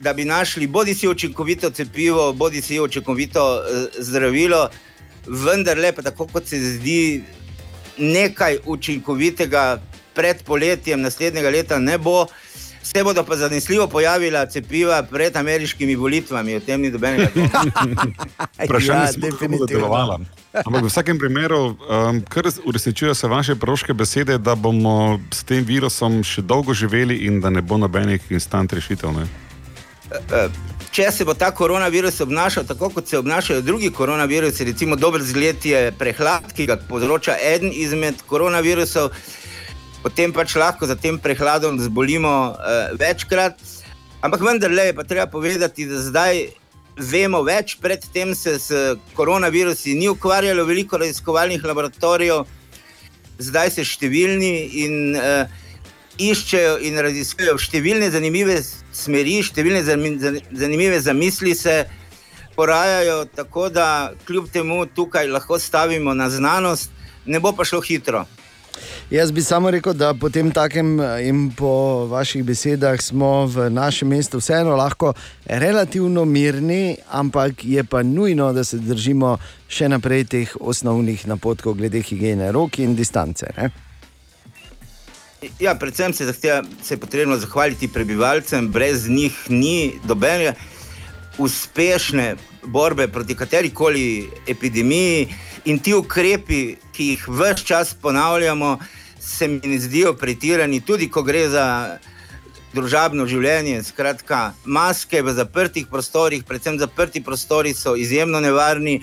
da bi našli bodi si učinkovito cepivo, bodi si učinkovito uh, zdravilo, vendar le pa tako, kot se zdi, nekaj učinkovitega pred poletjem naslednjega leta ne bo. Se bodo pa zanesljivo pojavila cepiva pred ameriškimi volitvami, o tem ni dobenega. Vprašanje ja, je, kako bo delovala. Ampak v vsakem primeru, um, kar uresničujejo se vaše proške besede, da bomo s tem virusom še dolgo živeli in da ne bo nobenih instant rešitev. Ne? E, e, če se bo ta koronavirus obnašal tako, kot se obnašajo drugi koronavirusi, recimo dober zgled je prehlad, ki ga povzroča eden izmed koronavirusov potem pač lahko za tem prehladom zbolimo uh, večkrat. Ampak vendarle je pa treba povedati, da zdaj vemo več, predtem se s koronavirusi ni ukvarjalo veliko raziskovalnih laboratorijev, zdaj se številni in uh, iščejo in raziskujejo številne zanimive smeri, številne zanimive zamisli se. Porajajo, tako da kljub temu tukaj lahko stavimo na znanost, ne bo pa šlo hitro. Jaz bi samo rekel, da po tem takem eh, in po vaših besedah smo v našem mestu vseeno lahko relativno mirni, ampak je pa nujno, da se držimo še naprej teh osnovnih napotkov glede higiene rok in distance. Ne? Ja, predvsem se, zahteva, se je potrebno zahvaliti prebivalcem, brez njih ni dobene uspešne borbe proti kateri koli epidemiji. In ti ukrepi, ki jih vse čas ponavljamo, se mi ne zdijo pretirani, tudi ko gre za družabno življenje. Skratka, maske v zaprtih prostorih, predvsem zaprti prostori, so izjemno nevarni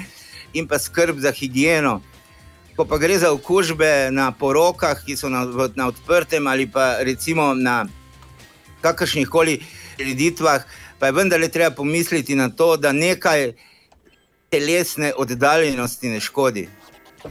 in pa skrb za higieno. Ko pa gre za okužbe na porokah, ki so na, na odprtem ali pa recimo na kakršnih koli preditvah, pa je vendarle treba pomisliti na to, da nekaj telesne oddaljenosti ne škodi.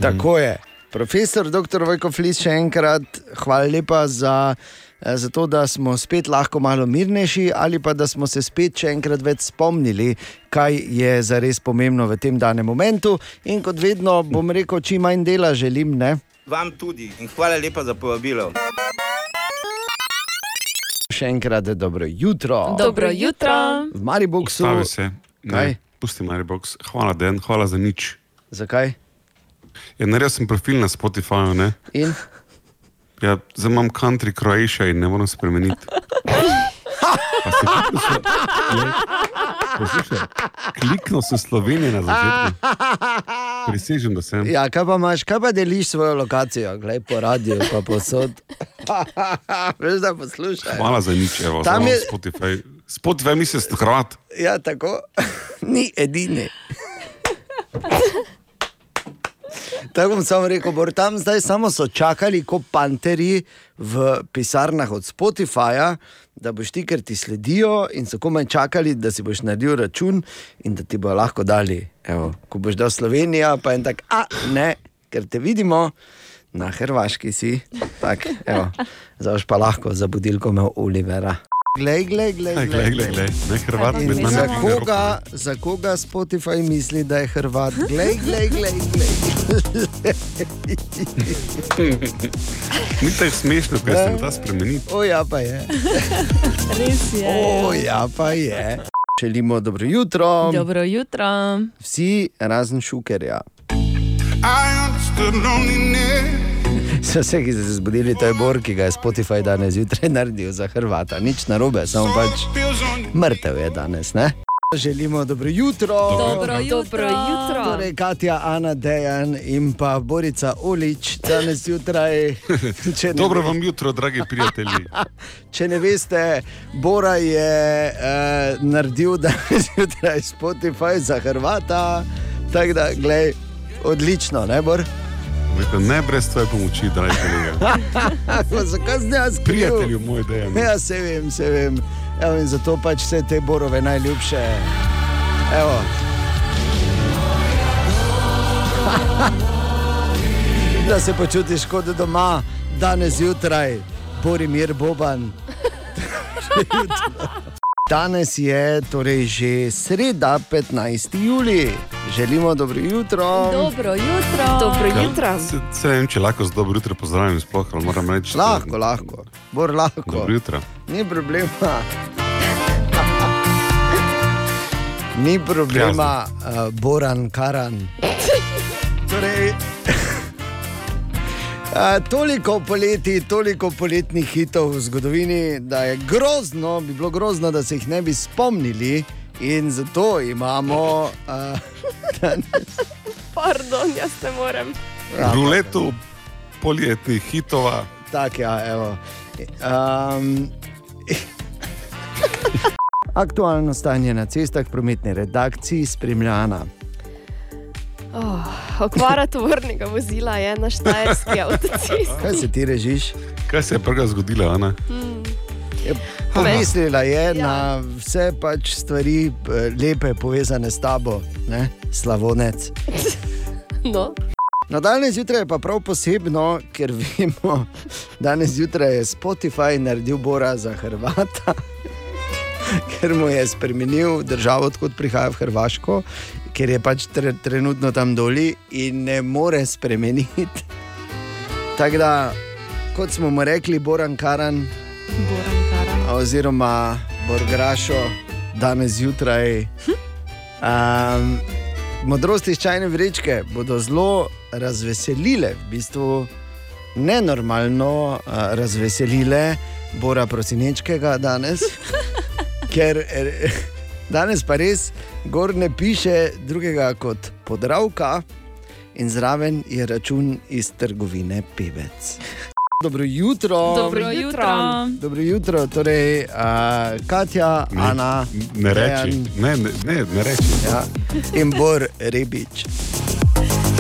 Tako je. Profesor dr. Vojko Flis, še enkrat hvala lepa za, eh, za to, da smo spet lahko malo mirnejši, ali pa da smo se spet še enkrat več spomnili, kaj je zares pomembno v tem danem momentu. In kot vedno bom rekel, čim manj dela želim. Ne? Vam tudi in hvala lepa za povabilo. Še enkrat dobro jutro. Dobro jutro. V Mariboku. Stavi se. Kaj? Ne, pusti Maribox. Hvala, Den, hvala za nič. Zakaj? Ja, naredil sem profil na Spotifyju, ne? In? Ja, zdaj imam country Croatia in ne morem spremeniti. Poslušaj, Kliknil sem Slovenijo na začetku. Prisežem, da sem. Ja, kaj pa imaš, kaj pa deliš svojo lokacijo, gledaj po radiju, pa posod. Veš, da poslušaj. Hvala za nič, evo, Tam je- je Spotify. Spotify misli, da ste Hrvat. Ja, tako. Ni edini. Tako bom samo rekel, bor, tam zdaj samo so čakali, kot panteri v pisarnah od Spotifyja, da boš ti, ker ti sledijo in so komaj čakali, da si boš naredil račun in da ti bo lahko dali. Evo, ko boš dal Slovenija, pa en tak, a ne, ker te vidimo. Na Hrvaški si, tako, evo, zdaj boš pa lahko za budilko imel Olivera. Glej, glej, glej, Glej, glej, glej, glej. Ne Hrvat Kaj mi nami. Za koga, za koga Spotify misli, da je Hrvat? Glej, glej, glej, glej. Ni tako smešno, ker se ne da spremeniti. O, ja, pa je. Res je. O, ja, pa je. Želimo dobro jutro. Dobro jutro. Vsi razen šukerja. Za vse, ki ste se zbudili, to je Bor, ki ga je Spotify danes zjutraj naredil za Hrvata. Nič narobe, samo pač mrtev je danes. Ne? Želimo dobro jutro. Dobro jutro. Dobro jutro. Torej, Katja, Ana, Dejan in pa Borica Olič danes zjutraj. Dobro ve- vam jutro, dragi prijatelji. Če ne veste, Bora je uh, naredil danes zjutraj Spotify za Hrvata. Tako da, glej, odlično, ne bor. Rekel, ne brez tvoje pomoči, dragi kolega. Zakaj sem jaz kriv? Prijatelju moj dejan. Ja, se vem, se vem. Evo, in zato pač vse te borove najljubše. Evo. da se počutiš kot doma, danes zjutraj, Borimir Boban. Danes je torej že sreda, 15. juli. Želimo dobro jutro. Dobro jutro. Dobro jutro. Se, se vem, če lahko z dobro jutro pozdravim, sploh ali moram reči. da- Lahko, lahko, bor lahko. Dobro jutro. Ni problema. Ni problema, uh, Boran Karan. Torej, toliko poleti, toliko poletnih hitov v zgodovini, da je grozno, bi bilo grozno, da se jih ne bi spomnili. In zato imamo uh, danes. Pardon, jaz ne morem. Ja, Ruletu poljetnih hitova. Tak, ja, evo. Um, aktualno stanje na cestah prometne redakcije spremljana. Okvara tovornega vozila je na Štajerski avtocesti. Kaj se ti režiš? Kaj se je prva zgodilo, Ana? Je Pomislila je Ja. na vse pač stvari, eh, lepe povezane s tabo, ne? slavonec. No, No, danes zjutraj je pa prav posebno, ker vemo, da danes zjutraj je Spotify naredil Bora za Hrvata, ker mu je spremenil državo, odkot prihaja v Hrvaško, ker je pač tre, trenutno tam doli in ne more spremeniti. Tako da, kot smo mu rekli, Boran Karan, Boran Karan. oziroma Borgrašo, danes zjutraj. Um, modrosti iz čajne vrečke bodo zelo razveselile v bistvu nenormalno uh, razveselile Bora Prosinečkega danes, ker eh, danes pa res gor ne piše drugega kot podravka in zraven je račun iz trgovine Pevec. Dobro jutro. Dobro jutro. Dobro jutro, torej uh, Katja, Ne, Ana, Ne reči, ne, ne, ne, ne reči. Ja, in Bor Rebič.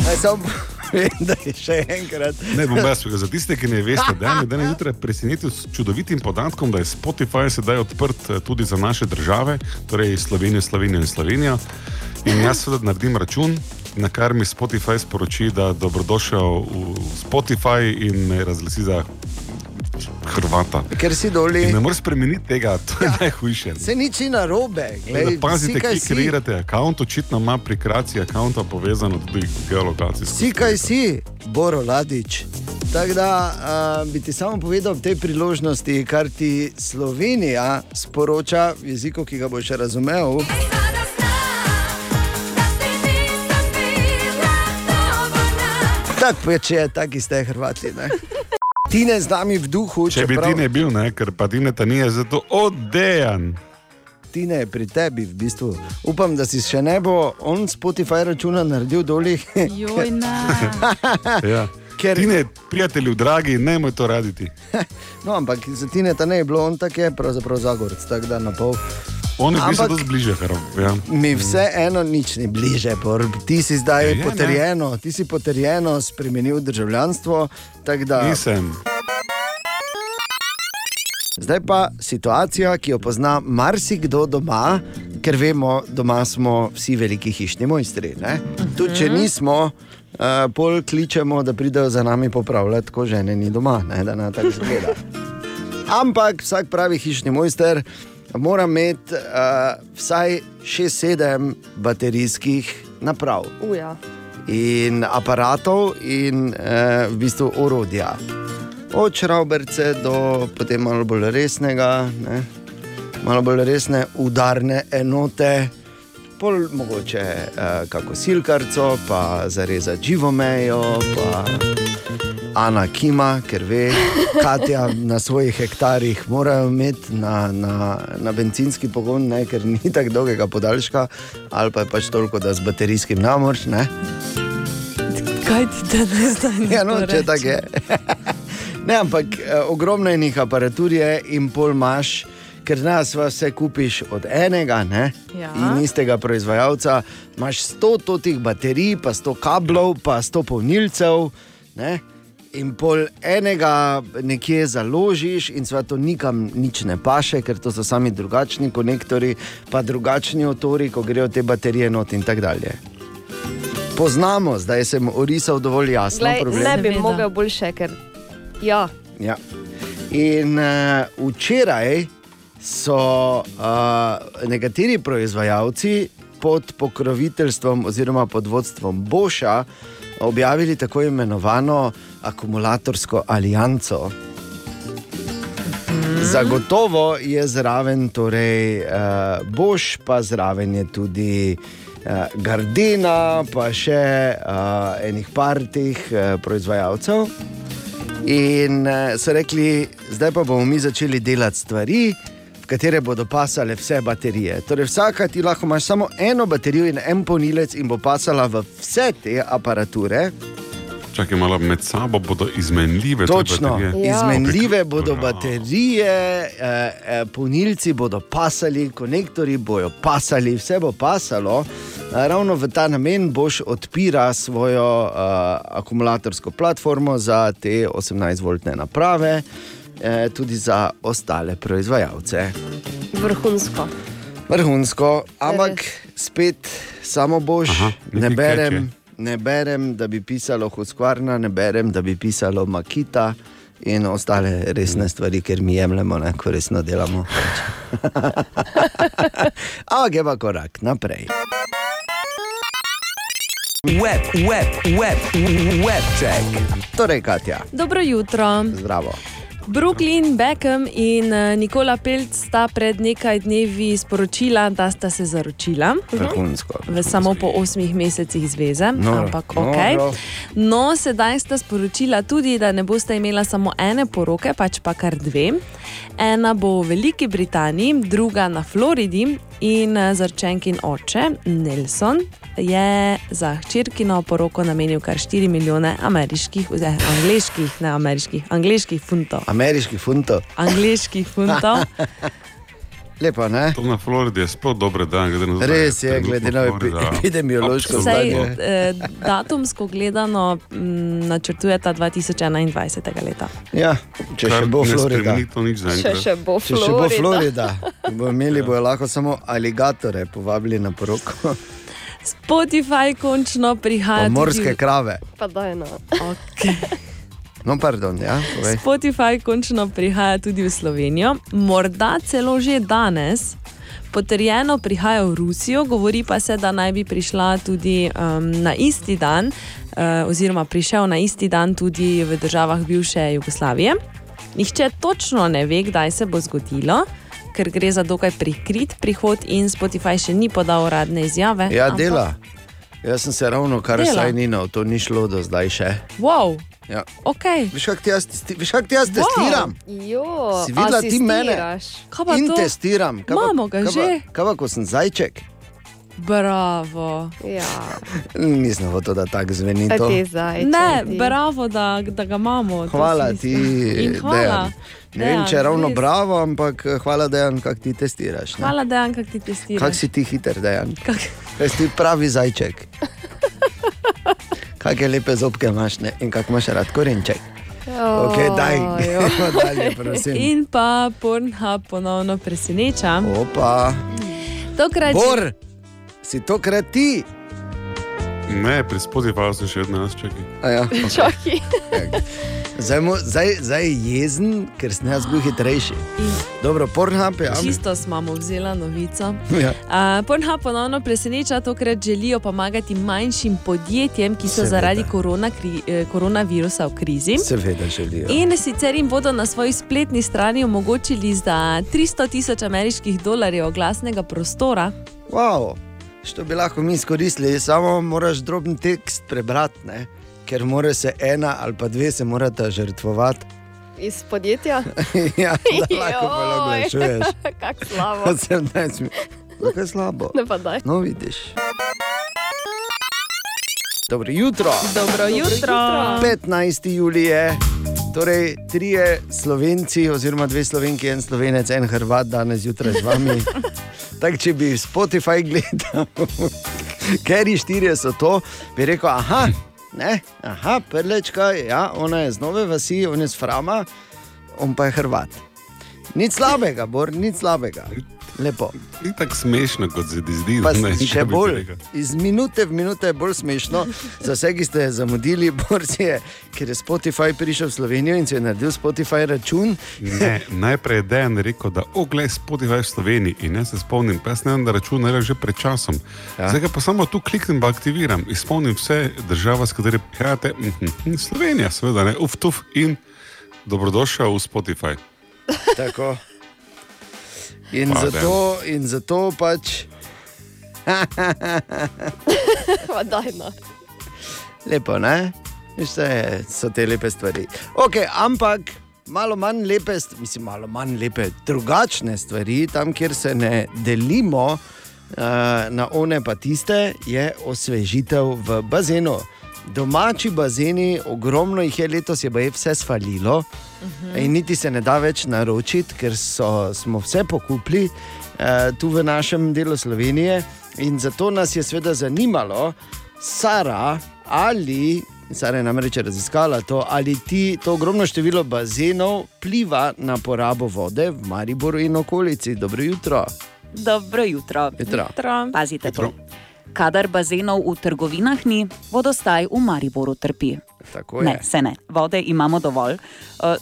Naj samo povem, da je še enkrat. Ne bom jaz, za tiste, ki ne veste, da je danes jutraj presenetil s čudovitim podatkom, da je Spotify sedaj odprt eh, tudi za naše države, torej Slovenijo, Slovenijo in Slovenijo. In jaz seveda naredim račun, na kar mi Spotify sporoči, da dobrodošel v Spotify in me razglasi za Hrvata. Ker si doli. In ne moreš spremeniti tega, to je ja. najhujše. Se nič ni narobe. Glej, Pazite, kaj si. kreirate račun, očitno ima pri kreaciji računa povezano tudi geolokacijsko. Si kaj si, Boro Ladič. Tako da uh, bi ti samo povedal v tej priložnosti, kar ti Slovenija sporoča v jeziku, ki ga boš razumel. Tako peče, taki ste Hrvati. Ne? Ti ne z nami v duhu, Če bi čeprav- ti ne bil, ne, ker pa ti ne ta nije, zato odejan. Tine je pri tebi, v bistvu. Upam, da si še ne bo on Spotify računa naredil dolih. Joj. Ja. Ker- Ti ne, prijatelji, dragi, ne moj to raditi. No, ampak za Tine ta ne je bilo, on tak je pravzaprav Zagorc, tako da na pol. On je bil Ampak- dosti bliže, Hrv. Ja. Mi vseeno nič ni bliže, Bor. ti si zdaj Je, je, ne. potrjeno, ti si potrjeno spremenil državljanstvo. Da, Nisem. zdaj pa situacija, ki jo pozna marsikdo doma, ker vemo, doma smo vsi veliki hišni mojstri. ne? Tudi če nismo, uh, pol kličemo, da pridejo za nami popravljati, ko žene ni doma, ne? da na tako zgleda. Ampak vsak pravi hišni mojster mora imeti uh, vsaj 6-7 baterijskih naprav Uja. in aparatov in uh, v bistvu orodja. Od šrauberce do potem malo bolj resnega, ne? malo bolj resne udarne enote. Pol mogoče uh, kako silkarco, pa zarezati živo mejo, pa Ana Kima, ker ve, Katja na svojih hektarjih morajo imeti na, na, na benzinski pogon, ne, ker ni tako dolgega podaljška, ali pa je pač toliko, da z baterijskim namorš. Ne? Kaj ti te ne zdaj? Ja, no, če tako je. Ne, ampak eh, ogromno enih aparatur je in pol imaš, ker nas vse kupiš od enega ne? Ja. in istega proizvajalca. Imaš 100 totih baterij, pa 100 kablov, pa 100 polnilcev. Ne? In pol enega nekje založiš, in sva to nikam nič ne paše, ker to so sami drugačni konektori, pa drugačni otori, ko grejo te baterije not in tako dalje. Poznamo, zdaj sem orisal dovolj jasno Glej, problem. ne bi Seveda. mogel boljše, ker ja, Ja. In uh, včeraj so uh, nekateri proizvajalci pod pokroviteljstvom oziroma pod vodstvom Boša objavili tako imenovano akumulatorsko alijanco. Zagotovo je zraven torej, uh, Boš, pa zraven je tudi uh, Gardena, pa še uh, enih par teh uh, proizvajalcev. In uh, so rekli, zdaj pa bomo mi začeli delati stvari, v katere bodo pasale vse baterije. Torej, vsaka ti lahko imaš samo eno baterijo in en polnilec in bo pasala v vse te aparature. Čakaj malo, med sabo bodo izmenljive. Točno, baterije. Ja. izmenljive bodo Bravo. baterije, eh, eh, polnilci bodo pasali, konektori bodo pasali, vse bo pasalo. Eh, Ravno v ta namen boš odpira svojo uh, akumulatorsko platformo za te 18-voltne naprave, eh, tudi za ostale proizvajalce. vrhunsko. Vrhunsko, ampak spet samo boš, Aha, ne berem. keče. Ne berem, da bi pisalo Huskvarna, ne berem, da bi pisalo Makita in ostale resne stvari, ker mi jemljemo, ne, ko resno delamo. Ampak je pa korak naprej. Web, web, web, web check. Torej, Katja, Dobro jutro. zdravo. Brooklyn Beckham in eh, Nikola Pelc sta pred nekaj dnevi sporočila, da sta se zaročila. Vrhunsko. V samo po osmih mesecih zveze, Noro, ampak noro. ok. No, sedaj sta sporočila tudi, da ne boste imela samo ene poroke, pač pa kar dve. Ena bo v Veliki Britaniji, druga na Floridi in eh, zarčenkin oče Nelson je za hčerkino poroko namenil kar 4 milijone ameriških, oziroma angliških, ne ameriških, angliških funtov. Ameriški funtov. Angliških funtov. Lepo, ne? To na Floridi je sploh dober dan, glede na to. Res je, glede na epi- Florida epidemiološko stanje. eh, datumsko gledano m, načrtujeta 2021. leta. Ja, če Kar še bo Florida. nič Še, bo Če še bo Florida. Florida, bo imeli bojo lahko samo aligatore povabili na poroko, Spotify končno prihaja. pa morske tudi krave. Pa daj no. Okay. No, pardon, ja, povej. Spotify končno prihaja tudi v Slovenijo, morda celo že danes. Potrjeno prihaja v Rusijo, govori pa se, da naj bi prišla tudi um, na isti dan, uh, oziroma prišel na isti dan tudi v državah bivše Jugoslavije. Nihče točno ne ve, kdaj se bo zgodilo, ker gre za dokaj prikrit prihod in Spotify še ni podal uradne izjave. Ja, ampak- dela. Jaz sem se ravno kar Dela. sajninal, to ni šlo do zdaj še. Wow, Ja. ok. Veš, kako ti jaz, testi- veš, kak ti jaz testiram? Jo, Si videla ti mene? asistiraš. Kaj pa In to? testiram. Kaj pa- Imamo ga kaj pa- že. Kaj pa, ko sem zajček? Bravo. Ja, Nisem hotel, da tako zveni to. ti zdaj. Ne, bravo, da, da ga imamo. Hvala ti. In hvala. Dejan. Ne vem, če je Dejan, ravno res. bravo, ampak eh, hvala, Dejan, kako ti testiraš. ne. Hvala, Dejan, kako ti testiraš. Kako si ti hiter, Dejan? Kak... Kaj si ti pravi zajček? Kakšne lepe zobke imaš ne? in kako imaš rad korenček. Okay, daj, gremo dalje, prosim. In pa Pornhub ponovno preseneča. Opa, Tokrat Bor, si tokrat ti. Ne, pri Spotifyju sem še vedno nas čakal. A Ja, okay. Čakaj. Zdaj, mu, zdaj, zdaj je jezen, ker sem jaz bil hitrejši. Dobro, Pornhub je. Ja. Čisto smo mu vzela novico. Ja. Uh, Pornhub ponovno preseneča, tokrat želijo pomagati manjšim podjetjem, ki so Seveda. zaradi korona, kri, eh, koronavirusa v krizi. Seveda želijo. In sicer jim bodo na svoji spletni strani omogočili za 300 tisoč ameriških dolarjev oglasnega prostora. Wow, što bi lahko mi izkoristili, samo moraš droben tekst prebrati, ne? Ker mora se ena ali pa dve se morata žrtvovati. Iz podjetja? ja, da lahko pa Joj. oglašuješ. Kako slabo. 18 minut. Zakaj je slabo? Ne pa daj. No, vidiš. Dobro jutro. Dobro jutro. 15. julije, torej trije slovenci, oziroma dve slovenki, en slovenec, en hrvat, danes zjutraj z vami. Tako, če bi Spotify gledal, ker je štirje so to, bi rekel, aha, ne, aha, prlečka, ja, ona je z nove vasi, on je z Frama, on pa je hrvat. Nič slabega, Bor, nič slabega. Lepo. Ni tako smešno, kot se ti zdi. Pa ne, še bolj, iz minute v minuto je bolj smešno. Za vse, ki ste zamudili, borci je, ker je Spotify prišel v Slovenijo in si je naredil Spotify račun. Ne, najprej je Dejan rekel, da oglej Spotify v Sloveniji. In jaz se spomnim, pa jaz ne vem, da račun naredil že pred časom. Ja. Zdaj pa samo tu kliknem, pa aktiviram. Izpolnim vse države, s katerimi prihajate. Mhm. Slovenija, seveda, ne, uf, tuf in dobrodošel v Spotify. Tako. In Pa, zato, in zato pač Pa daj no. lepo, ne? Veste, so te lepe stvari. Okay, ampak malo manj lepe, mislim, malo manj lepe, drugačne stvari, tam, kjer se ne delimo uh, na one pa tiste, je osvežitev v bazenu. Domači bazeni, ogromno jih je letos, je pa je vse svalilo. Uh -huh. In niti se ne da več naročiti, ker so, smo vse pokupili uh, tu v našem delu Slovenije. In zato nas je seveda zanimalo, Sara, ali Sara je namreč raziskala to, ali ti to ogromno število bazenov pliva na porabo vode v Mariboru in okolici. Dobro jutro. Dobro jutro. Jutro. Pazite to. Kadar bazenov v trgovinah ni, vodostaj v Mariboru trpi. Tako Ne, je. se ne, vode imamo dovolj. Eh,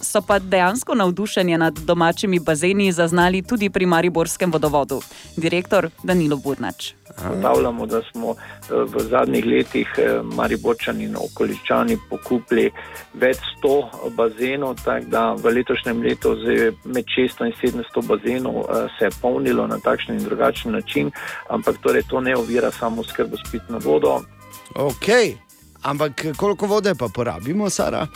So pa dejansko navdušenje nad domačimi bazeni zaznali tudi pri Mariborskem vodovodu. Direktor Danilo Burnač. Ugotavljamo, da smo eh, v zadnjih letih eh, Mariborčani in okoličani pokupili več sto bazenov, tako da v letošnjem letu z med 600 in 700 bazenov se je polnilo na takšen in drugačen način, ampak torej to ne ovira samo skrbo s pitno vodo, Ok, ampak koliko vode pa porabimo, Sara?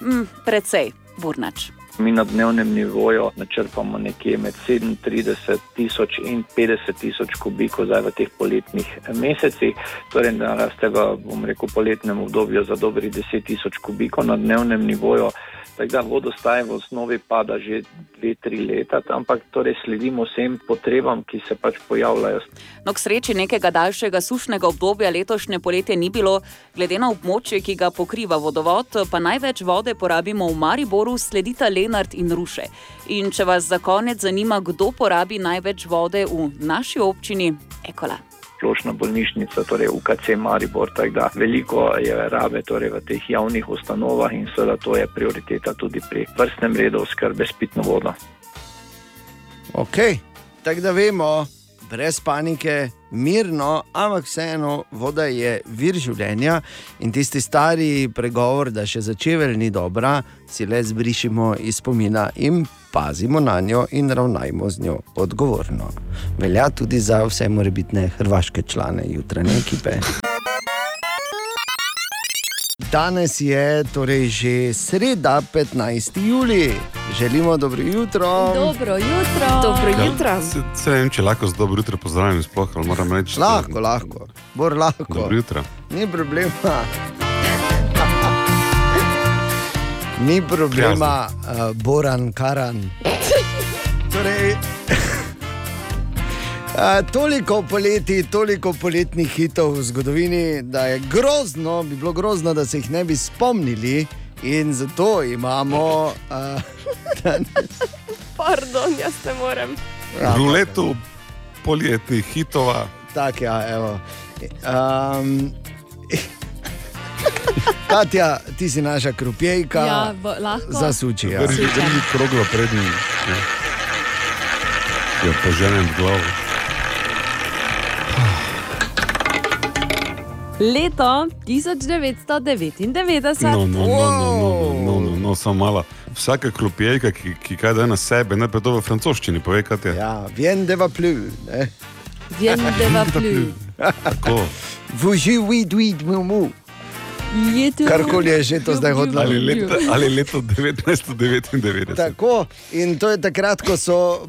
Mm, precej, Burnač. Mi na dnevnem nivoju načrpamo nekje med 37 tisoč in 50 tisoč kubikov zdaj v teh poletnih mesecih, torej da ste v bom rekel, poletnem obdobju za dobrih 10 tisoč kubikov na dnevnem nivoju. Tako da vodostaj v osnovi pada že 2-3 leta, ampak torej sledimo vsem potrebam, ki se pač pojavljajo. No, k sreči nekega daljšega sušnega obdobja letošnje poletje ni bilo, glede na območje, ki ga pokriva vodovod, pa največ vode porabimo v Mariboru, sledita Lenart in Ruše. In če vas za konec zanima, kdo porabi največ vode v naši občini, Ekola. splošna bolnišnica, torej UKC Maribor, tako da veliko je rabe torej v teh javnih ustanovah in seveda to je prioriteta tudi pri vrstnem redu oskrbe s pitno vodo. Ok, tako da vemo, brez panike, mirno, ampak vseeno, voda je vir življenja in tisti stari pregovor, da še začevelj ni dobra, si le zbrišimo iz spomina in pazimo na njo in ravnajmo z njo odgovorno. Velja tudi za vse morebitne hrvaške člane jutranje ekipe. Danes je torej že sreda, 15. juli. Želimo dobro jutro. Dobro jutro. Dobro jutro. Se, se ne vem, če lahko z dobro jutro pozdravim, sploh, ali moram reči. da- Lahko, lahko, bor lahko. Dobro jutro. Ni problema. Ni problema, uh, Boran Karan. Torej, Uh, toliko poleti, toliko poletnih hitov v zgodovini, da je grozno, bi bilo grozno, da se jih ne bi spomnili, in zato imamo uh, danes. Pardon, jaz ne morem. Ja, Ruletu poljetnih hitova. Tak, ja, evo. Um, Katja, ti si naša krupjejka, Ja, bo, lahko. zasuči. Ja. Drži, drži kroglo pred njim. Ja. Jo poženem glavo. Leto 1999. No, no, no, no, no, no, no, no, samo malo. Vsaka klopijka, ki, ki kaj da na sebe, ne pa to v francoščini, pove, kaj je. Ja, vien de va plu. Vien de va plu. Tako. Vuži, vid, vid, mu, mu. Karkoli je že to zdaj hodilo. Ali leto, ali leto 1999. Tako, in to je takrat, ko so,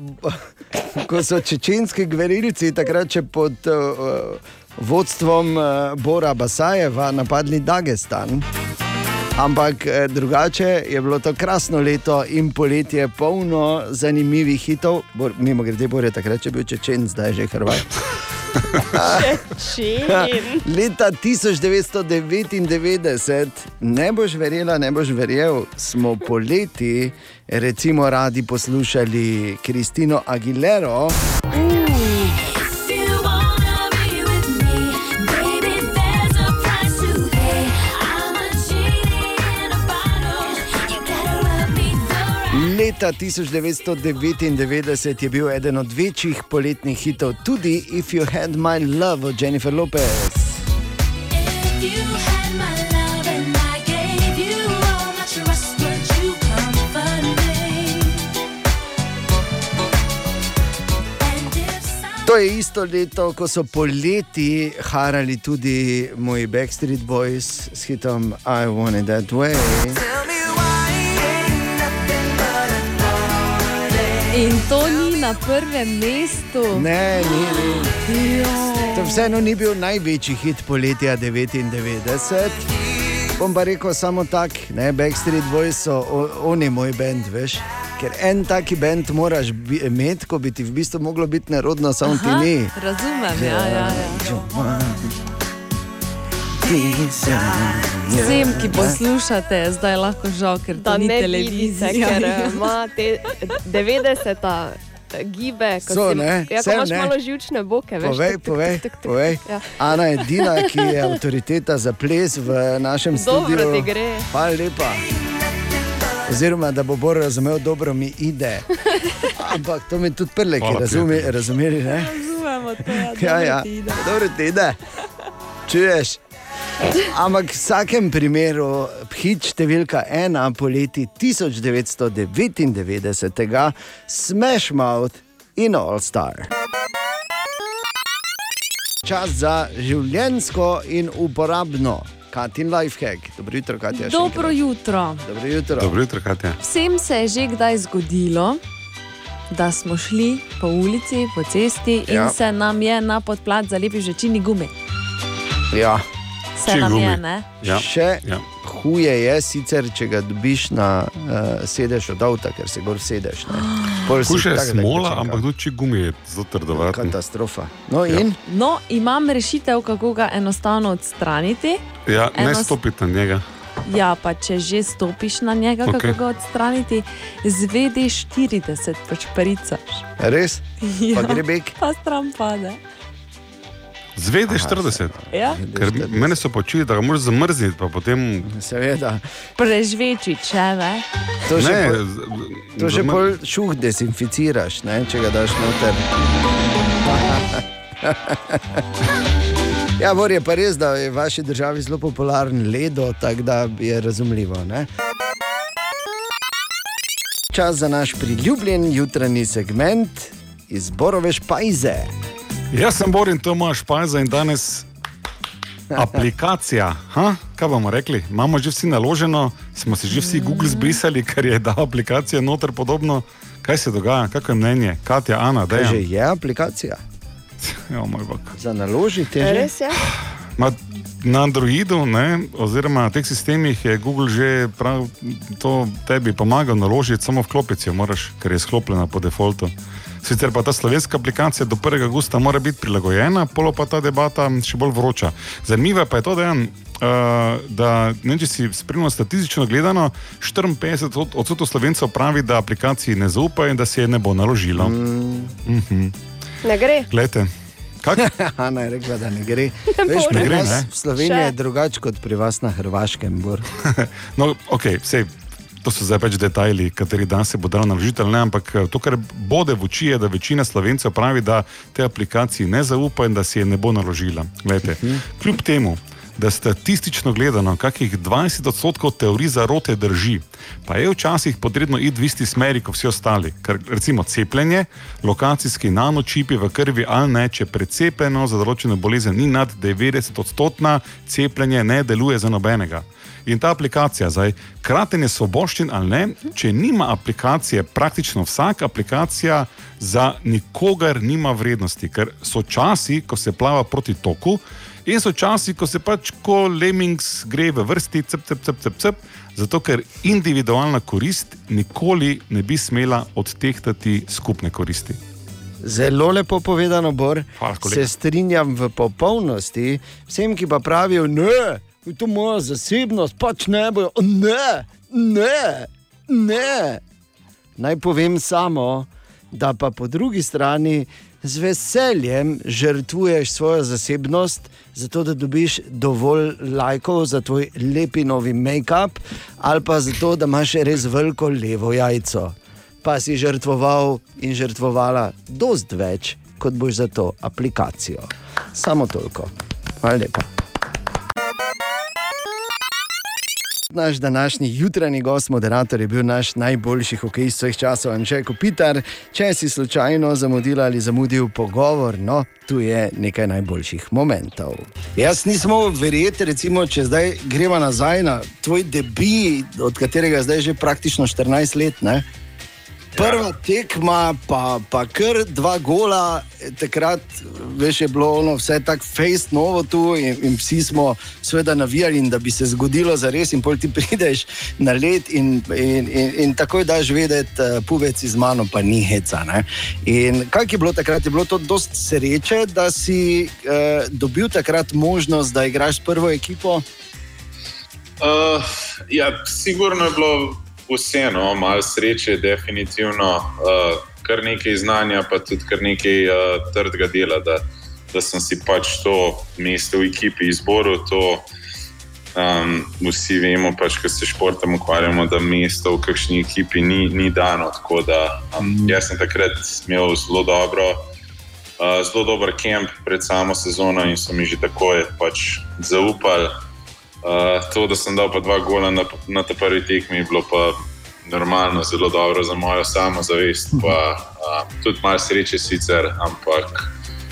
ko so čečenski gverilci, takrat še pod uh, vodstvom uh, Bora Basajeva napadli Dagestan. Ampak eh, drugače je bilo to krasno leto in poletje polno zanimivih hitov. Bor, mimo grede, Bor je takrat če bil čečen, zdaj je že Hrvat. Čečen. Leta 1999, ne boš verjela, ne boš verjel, smo poleti recimo radi poslušali Kristino Aguilero. Leta 1999 je bil eden od večjih poletnih hitov tudi If You Had My Love od Jennifer Lopez. To je isto leto, ko so poleti harali tudi moji Backstreet Boys s hitom I Want It That Way. In to ni na prvem mestu. Ne, ni, ni. To vseeno ni bil največji hit poletja 99. Bom pa rekel samo tako, ne, Backstreet Boys so o- oni moj bend, veš. Ker en taki bend moraš imeti, ko bi ti v bistvu moglo biti nerodno, samo ti ni. Razumem, ja, ja, ja. Vsem, ki poslušate, je zdaj lahko žal, ker to ni ne vidite, televizija. ker eh, ima te 90. eh, gibe. ko So, si- ne? Ja, ko Sem, imaš ne? malo živčne boke, veš. Povej, tuk, tuk, povej, tuk, tuk, tuk. povej. Ja. Ana je edina, ki je avtoriteta za ples v našem Dobro studiu. ti gre. Hvala lepa. Oziroma, da bo bolj razumel, dobro mi ide. Ampak to mi tudi prele, ki razumi, razumeli. Ne? Razumemo to, ja, Ja, ja. dobro ti ide. Dobro ti ide. Čuješ? Ampak v vsakem primeru, hit številka ena poleti 1999, Smash Mouth in All Star. Čas za življensko in uporabno. Katin Lifehack. Dobro jutro, Katja. Dobro jutro. Dobro jutro. Dobro jutro, Katja. Vsem se je že kdaj zgodilo, da smo šli po ulici, po cesti in Ja. ja. se nam je na podplat zalepil že čini gumi. Ja. Se nam je? Ja. Še Ja. huje je, sicer, če ga dobiš na uh, sedež od avta, ker se gor sedeš. je tak, da smola, ampak tudi če gumi je zelo trdovaten. Katastrofa. No Ja. in No, imam rešitev, kako ga enostavno odstraniti. Ja, ne Eno s- stopiti na njega. Ja, pa če že stopiš na njega, okay. Kako ga odstraniti, zvedi 40, pač paricaš. res, Ja, pa gre bek. pa stran pade. Zvede 40. Ja? Ker mene so počili, da ga moraš zamrzniti, pa potem. Seveda. Prežveči, če ne. To že, Ne, pol, to že zamr- pol šuh desinficiraš, ne, če ga daš noter. Ja, Bor je pa res, da je v vaši državi zelo popularen ledo, tako da je razumljivo. Ne? Čas za naš priljubljen jutranji segment iz Borove špajze. Jaz sem Borin, to imaš špajza in danes aplikacija. Ha? Kaj bomo rekli? Imamo že vsi naloženo, smo si že vsi Google zbrisali, ker je da aplikacija noter podobno. Kaj se dogaja, kako je mnenje? Katja, Ana, da Kaj že je. je aplikacija? Ja, moj bog. Za naložiti je. Res je? Ma, na Androidu, ne, oziroma na teh sistemih, je Google že prav to tebi pomagal naložiti, samo vklopiti jo moraš, ker je sklopljena po defaultu. Sicer pa ta slovenska aplikacija do 1. augusta mora biti prilagojena, polo pa ta debata še bolj vroča. Zanimivo pa je to, da, je, uh, da ne, če si spremljal statistično gledano, 54 od- odstotkov slovencev pravi, da aplikaciji ne zaupajo in da se je ne bo naložilo. Mm. Mhm. Ne gre. Glejte, kak? Ana je rekla, da ne gre. Ne Veš, Ne gre, ne? v Sloveniji Še. je drugače kot pri vas na Hrvaškem. Bor. No, ok, vse. To so zdaj pač detajli, kateri dan se bo dal naložiti ali ne, ampak eh, to, kar bode v oči, je, da večina slovencev pravi, da te aplikaciji ne zaupa in da si je ne bo naložila. Glejte, kljub temu, da statistično gledano, kakih 20 odstotkov teorij zarote drži, pa je včasih potrebno iti v isti smeri kot vsi ostali. Ker recimo cepljenje, lokacijski nanočipi v krvi ali ne, če precepljeno za določeno bolezen ni nad 90 odstotna, cepljenje ne deluje za nobenega. In ta aplikacija, zdaj, kratenje svoboščin ali ne, če nima aplikacije, praktično vsaka aplikacija za nikogar nima vrednosti, ker so časi, ko se plava proti toku, in so časi, ko se pač ko lemmings gre v vrsti, cep, cep, cep, cep, cep, zato ker individualna korist nikoli ne bi smela odtehtati skupne koristi. Zelo lepo povedano, Bor. Hvala, kolega. Se strinjam v popolnosti, vsem, ki pa pravijo, ne, to je moja zasebnost, pač ne bojo. Ne, ne, ne. Naj povem samo, da pa po drugi strani z veseljem žrtvuješ svojo zasebnost, zato da dobiš dovolj lajkov za tvoj lepi novi make-up, ali pa zato, da imaš res veliko levo jajco. Pa si žrtvoval in žrtvovala dost več, kot boš za to aplikacijo. Samo toliko. Hvala lepa. Naš današnji jutranji gost, moderator, je bil naš najboljši hokejist vseh časov, Anžek Kopitar. Če si slučajno zamudil ali zamudil pogovor, no, tu je nekaj najboljših momentov. Jaz nisem mogel verjeti, recimo, če zdaj gremo nazaj na tvoj debi, od katerega je zdaj že praktično 14 let. Ne? Prva tekma, pa, pa kar dva gola, takrat veš, je bilo ono, vse tako fejst novo tu in, in vsi smo seveda navijali, in da bi se zgodilo za res, in pol ti prideš na let in, in, in, in takoj daš vedeti, uh, puvec iz mano pa ni heca. Ne? In kaj je bilo takrat? Je bilo to dost sreče, da si uh, dobil takrat možnost, da igraš s prvo ekipo. Uh, ja, sigurno je bilo vseeno, malo sreče, definitivno. Uh, kar nekaj znanja, pa tudi kar nekaj uh, trdega dela, da, da sem si pač to mesto v ekipi izboril. To, um, vsi vemo, pač, ko se športom ukvarjamo, da mesto v kakšni ekipi ni, ni dano. Tako da um, jaz sem takrat imel zelo dobro. Uh, zelo dober kamp pred samo sezono in so mi že takoj pač zaupali. Uh, to, da sem dal pa dva gola na, na ta prvi tekmi, je bilo pa normalno, zelo dobro za mojo samozavest. Pa, uh, tudi malo sreče sicer, ampak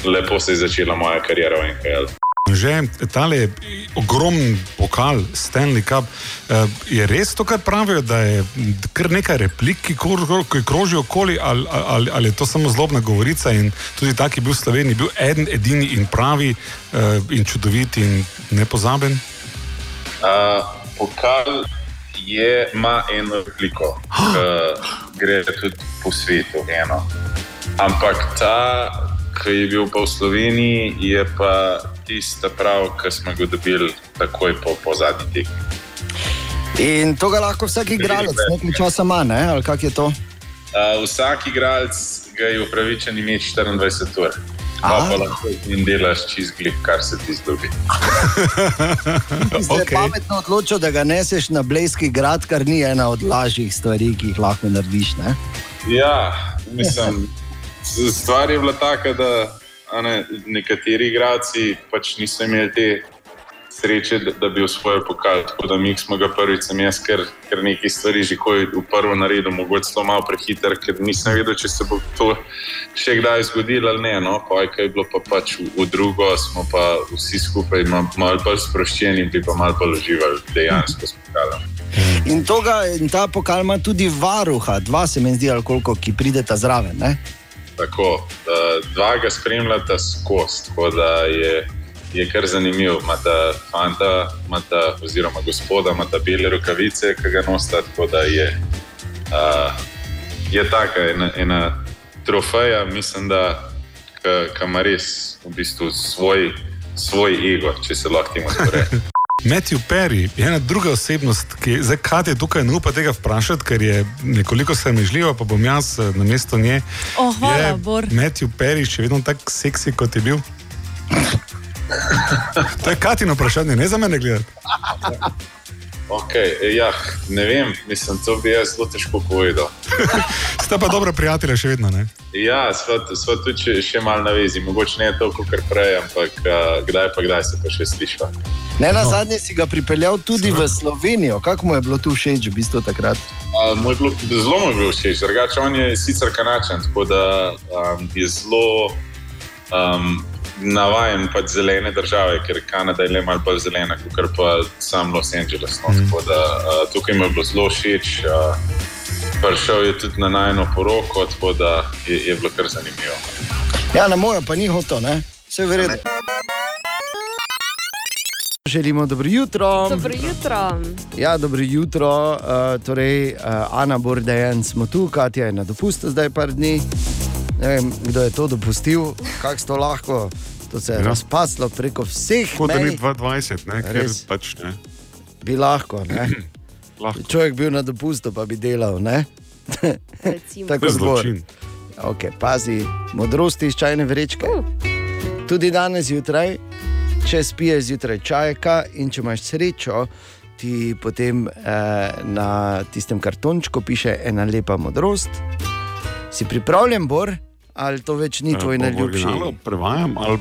lepo se je začela moja karijera v NHL. Že tale ogromen pokal Stanley Cup, eh, je res to, kar pravijo, da je kar nekaj replik, ki kro- ki krožijo okoli, ali, ali, ali je to samo zlobna govorica in tudi tak je bil v Sloveniji, bil eden, edini in pravi eh, in čudovit in nepozaben. Uh, pokal je, ima eno repliko, ki gre tudi po svetu. Eno. Ampak ta, ki je bil pa v Sloveniji, je pa tista prav, ki smo ga dobili takoj po, po zadnji tekmi. In to ga lahko vsak igralec nekaj časa ima, ne? ali kako je to? Uh, vsak igralec ga je upravičen imeti 24 ur. Pa, pa lahko in delaš čist glih, kar se ti zdobi. Zdaj je pametno odločil, da ga neseš na Blejski grad, kar ni ena od lažjih stvari, ki jih lahko narediš. Ne? Ja, mislim, stvar je bila taka, da a ne, nekateri igralci pač niso imeli te sreče, da, da bi usvojili pokal. Tako da mi smo ga prvič, sem jaz kar, kar nekaj stvari že ko v prvo naredil, mogoče celo malo prehiter, ker nisem vedel, če se bo to še kdaj zgodilo ali ne. No, pa kaj je bilo pa pač v, v drugo, smo pa vsi skupaj ma- malo bolj sproščeni in bi pa malo bolj uživali dejansko s pokalom. In, toga, in ta pokal ima tudi varuha, dva se mi zdi, ali koliko, ki prideta zraven. Ne? Tako, da dva ga spremljata skozi, tako da je, je kar zanimivo. Imata fanta, imata, oziroma gospoda, imata bele rokavice, ki ga nosita. Tako da je, uh, je taka ena, ena trofeja, mislim, da ima res v bistvu svoj, svoj ego, če se lahko temu tako reče. Matthew Perry je ena druga osebnost, ki zdaj Katja tukaj ne upa tega vprašati, ker je nekoliko sramežljiva, pa bom jaz eh, na mesto nje. Oh, hvala, je Bor. Matthew Perry še vedno tako seksi, kot je bil? To je Katino vprašanje, ne za mene gledati. Okay, ja, ne vem, mislim, to bi jaz zelo težko povedal. Sta pa dobra prijatelja še vedno, ne? Ja, sva, sva tudi še, malo na vezi, mogoče ne toliko kot prej, ampak uh, kdaj pa kdaj se pa še slišva. Ne na zadnje si ga pripeljal tudi v Slovenijo. Kako mu je bilo tu všeč, v bistvu takrat? Uh, moj bilo, zelo mu je bilo všeč, drugače on je sicer kanačan, tako da um, je zelo um, navaden pač zelene države, ker Kanada je le malo bolj zelena, kot pa sam Los Angeles. No, mm. Tako da uh, tukaj mi je bilo zelo všeč. Uh, Prišel je tudi na najno poroko, tako da je, je bilo kar zanimivo. Ja, na mojo pa ni hotel, ne? Vse v redu. Želimo dobro jutro. Dobro jutro. Ja, dobro jutro. Uh, torej, uh, Ana Bordejen smo tu, Katja je na dopustu zdaj par dni. Ne vem, kdo je to dopustil, kako to lahko. To se je Ja. razpaslo preko vseh Kot da ni mej. 22, ne? ker Res. pač ne. Bi lahko, ne? Lahko. Človek bil na dopustu, pa bi delal, ne? Recimo. Tako je zločin. Okay, pazi, modrosti iz čajne vrečke. Tudi danes zjutraj, če spiješ zjutraj čajka in če imaš srečo, ti potem eh, na tistem kartončku piše ena lepa modrost. Si pripravljen, Bor, ali to več ni tvoj Eh, v najljubši? originalu Prevajam, ali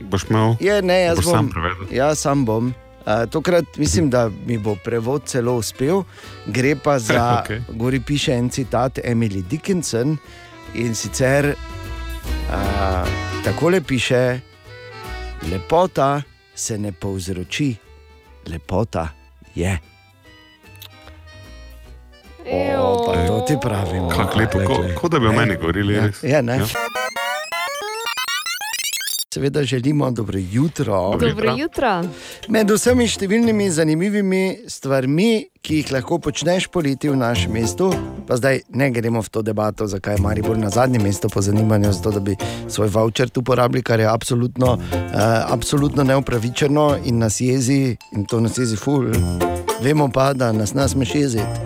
boš imel. Je, ne, jaz boš bom. sam prevedel. Ja, sam bom. Uh, tokrat mislim, da mi bo prevod celo uspel. Gre pa za, okay. gori piše en citat Emily Dickinson in sicer uh, takole piše: Lepota se ne povzroči, lepota je. O, to ti pravim. Kako lepo, ko- kot da bi o meni govorili, Ja, ja, ne. Ja. Seveda želimo dobro jutro. Dobro jutro. Med vsemi številnimi zanimivimi stvarmi, ki jih lahko počneš poleti v našem mestu, pa zdaj ne gremo v to debato, zakaj je Maribor na zadnjem mestu po zanimanju, zato da bi svoj voucher tu porabili, kar je absolutno, uh, absolutno neupravičeno in nas jezi, in to nas jezi ful. Vemo pa, da nas ne smeš jeziti.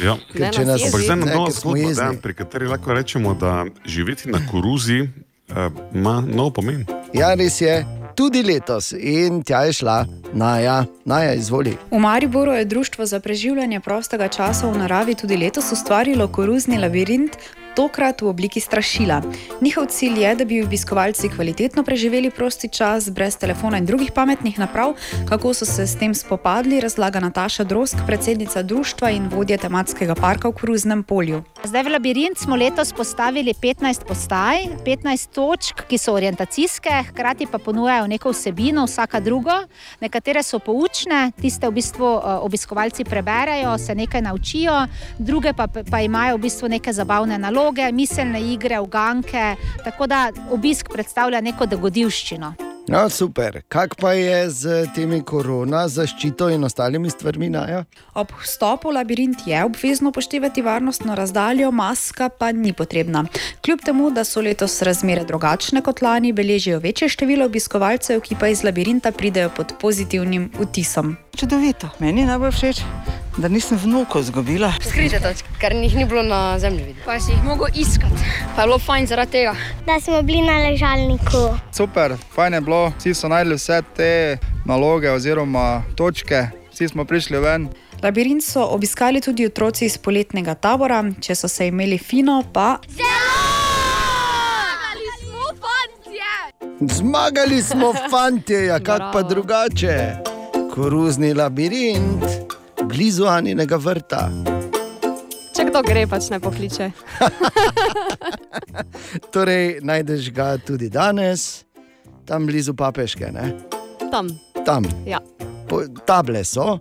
Ja. Ker če nas Ampak zdaj jezi, na ne, novo ker smo zgodbo, jezni. da, pri kateri lahko rečemo, da živeti na koruzi eh, ima nov pomen. Ja, res je, tudi letos in tja je šla, Naja, Naja izvoli. V Mariboru je Društvo za preživljanje prostega časa v naravi tudi letos ustvarilo koruzni labirint, tokrat v obliki strašila. Njihov cilj je, da bi obiskovalci kvalitetno preživeli prosti čas brez telefona in drugih pametnih naprav. Kako so se s tem spopadli, razlaga Nataša Drosk, predsednica društva in vodja tematskega parka v Koruznem polju. Zdaj v labirint smo letos postavili 15 postaj, 15 točk, ki so orientacijske, hkrati pa ponujajo neko vsebino, vsaka drugo. Nekatere so poučne, tiste v bistvu eh, obiskovalci preberejo, se nekaj naučijo, druge pa, pa imajo v bistvu neke zabavne naloge, miselne igre, uganke. Tako da obisk predstavlja neko dogodivščino. No, super. Kak pa je z temi korona, zaščito in ostalimi stvarmi, Naja? Ob vstopu v labirint je obvezno upoštevati varnostno razdaljo, maska pa ni potrebna. Kljub temu, da so letos razmere drugačne kot lani, beležijo večje število obiskovalcev, ki pa iz labirinta pridejo pod pozitivnim vtisom. Čudovito, meni najbolj všeč, da nisem vnuko izgubila. Skrite točke, ker njih ni bilo na zemlji. Pa si jih mogel iskati. Pa je bilo fajn zaradi tega. Da smo bili na ležalniku. Super, fajn je bilo, vsi so najdli vse te naloge oziroma točke, vsi smo prišli ven. Labirint so obiskali tudi otroci iz poletnega tabora, če so se imeli fino, pa Zmagali smo, fantje, ja, kak pa drugače. Koruzni labirint, blizu Aninega vrta. Če kdo gre, pač ne pokliče. Torej, najdeš ga tudi danes, tam blizu Papeške. Ne? Tam. Tam. Ja. Po, table so,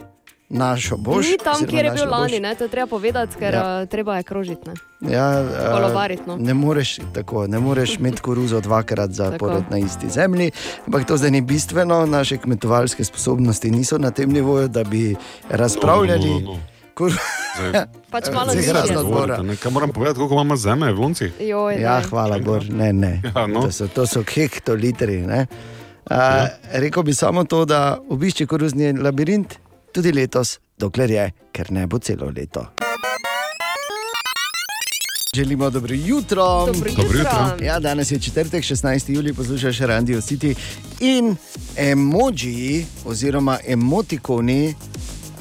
našo boš. Ni tam, kjer je bil lani, ne? to je treba povedati, ker Ja. ja. treba je krožiti. Ne? Ja, Kolobariti, no. ne, moreš, tako, ne moreš imeti koruzo dvakrat zapored na isti zemlji, ampak to zdaj ni bistveno. Naše kmetovalske sposobnosti niso na tem nivoju, da bi razpravljali. No, no, no, no. Kur... Pač malo Zdaj dvora. Govorite, ne, kaj moram povedati, koliko imamo zemlje v lonci? Joj, Ja, hvala, Gor. Ne, ne. Ja, no. to, so, to so hektolitri. ne. Uh, rekel bi samo to, da obišči koruzni labirint tudi letos, dokler je, ker ne bo celo leto. Želimo dobro jutro. Dobro jutro. Dobro jutro. Ja, danes je četrtek, 16. julij, poslušaš Radio City in emoji oziroma emotikoni.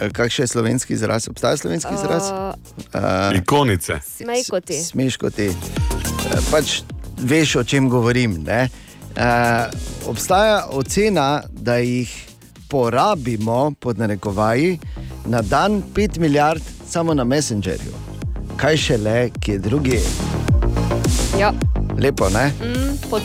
eh, Kakšen je slovenski izraz? Obstaja slovenski izraz? Uh, Ikonice. Smejkoti. Smeškoti. Eh, Pač veš, o čem govorim. Ne? Uh, obstaja ocena, da jih porabimo, pod narekovaji, na dan 5 milijard samo na Messengerju. Kaj še le, kje drugi? Ja. Lepo, ne? Mm,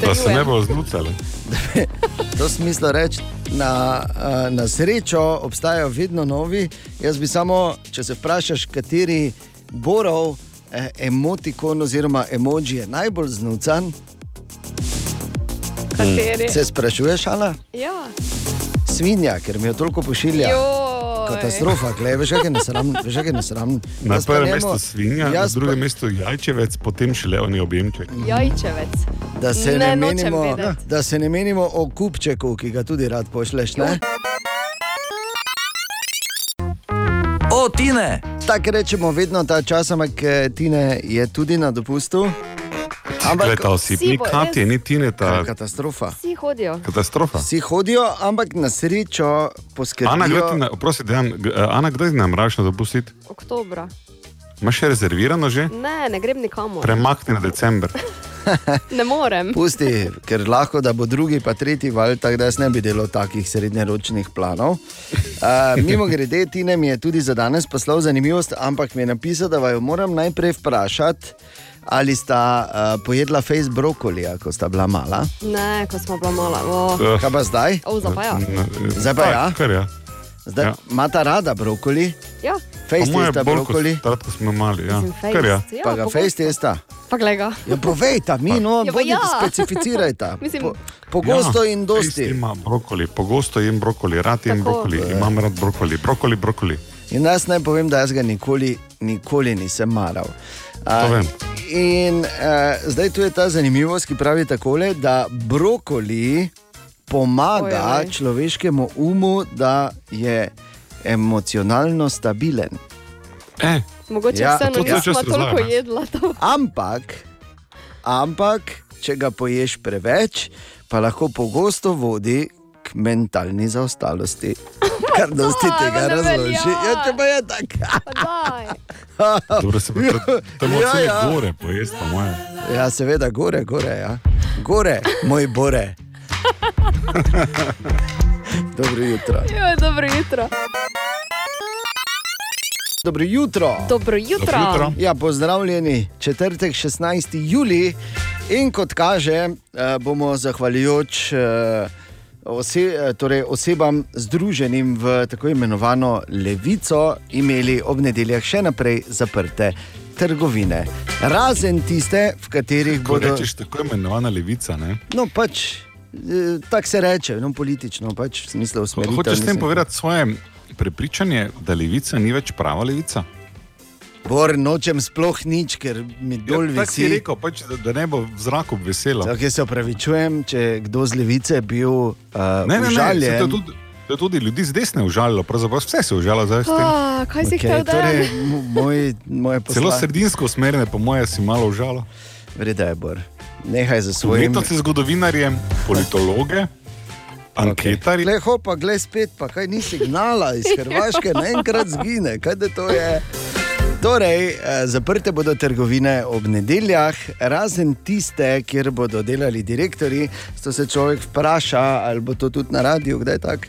Da se ne potrjujem. bo znucali. To smislo reči. Na, na srečo obstajajo vedno novi. Jaz bi samo, če se vprašaš, kateri borov eh, emotikon oziroma emoji je najbolj znucan, Kateri? se sprašuješ, Ana? Ja. Svinja, ker mi jo toliko pošilja. Joj. Katastrofa, glej, veš, kaj je nesramno. nesramno. Na Jaz pa prvem mestu svinja, na jaz pa- drugem mestu jajčevec, potem šele oni objemček. Jajčevec. Da se ne, Ne, menimo, da se ne menimo o kupčeku, ki ga tudi rad pošleš. Ne? O, Tine! Tako rečemo vedno ta čas, ampak eh, Tine je tudi na dopustu. Ampak osip, Vsi ni Katje, ni Tine, ta Katastrofa. Vsi hodijo. katastrofa. Vsi hodijo, ampak na srečo poskrbijo. Ana, kdaj ti na- oprosti, Dejan, eh, Ana, kdaj ti nameraš dopustiti? Oktobra. Imaš še rezervirano že? Ne, ne grem nikamor. Premakni na december. Ne morem. Pusti, ker lahko da bo drugi, pa tretji val, tako da jaz ne bi delal takih srednjeročnih planov. Uh, mimo grede, Tine mi je tudi za danes poslal zanimivost, ampak mi je napisal, da vaju moram najprej vprašati, ali sta uh, pojedla fejs brokolija, ko sta bila mala. Ne, ko smo bila mala. O. Eh, Kaj pa zdaj? O, zdaj pa ja. Zdaj pa ja. Kar ja. Zdaj Ja. imata rada brokoli, Ja, fejs testa brokoli. Takrat, ko smo mali, ja. Kar ja. ja, Pa ga fejs testa. pa glega. Ja, povejta, mi no, Ja, bodite, ja. specificirajta. Mislim- Po, pogosto ja, in dosti. Ima brokoli, pogosto jem brokoli, rad jem Tako. brokoli, imam rad brokoli, brokoli, brokoli. In jaz naj povem, da jaz ga nikoli, nikoli nisem maral. Vem. in uh, zdaj tu je ta zanimivost, ki pravi takole, da brokoli pomaga Oj, oj. človeškemu umu, da je emocionalno stabilen. Eh, Mogoče Ja, vseeno čas toliko jedla. To. Ampak, ampak, če ga poješ preveč, pa lahko pogosto vodi k mentalni zaostalosti. Kar dosti tega razloži. Ja, če pa je tako. Dobro se pa to, to mora Ja, cele ja. gore pojesti, po moje. Ja, seveda, gore, gore, ja. Gore, moj bore. Dobro jutro. Jo, dobro jutro. Dobro jutro. Dobro jutro. Dobro jutro. Ja, pozdravljeni, četrtek 16. juli in kot kaže, eh, bomo zahvaljujoč eh, ose, eh, torej osebam združenim v tako imenovano levico imeli ob nedeljah še naprej zaprte trgovine. Razen tiste, v katerih Ko bodo. rečeš tako imenovana levica, ne? No, pač eh, tako se reče, no, politično, pač v smislu usmeritev. Hočeš s tem povedati svoje prepričanje, da levica ni več prava levica? Bor, nočem sploh nič, ker mi dol Ja, tako si visi. rekel, pač, da, da ne bo v zraku veselo. Tako jaz se opravičujem, če kdo z levice bil uh, Ne, ne, ne, užaljen. saj to je tudi, to je tudi ljudi z desne užalilo, pravzaprav vse se je užalilo zdaj s tem. Ah, kaj si Okej, hotel torej, moj, moje Celo posla- sredinsko usmerjene, po mojem, si malo užalo. Vreda je, Bor. Nehaj za svojim. Umetnosti, zgodovinarje, politologe, anketarji. Glej, hopa, glej spet, pa kaj ni signala iz Hrvaške, naenkrat zgine. Kaj da to je? Torej, eh, zaprte bodo trgovine ob nedeljah, razen tiste, kjer bodo delali direktori. To se človek vpraša, ali bo to tudi na radiju, kdaj tako.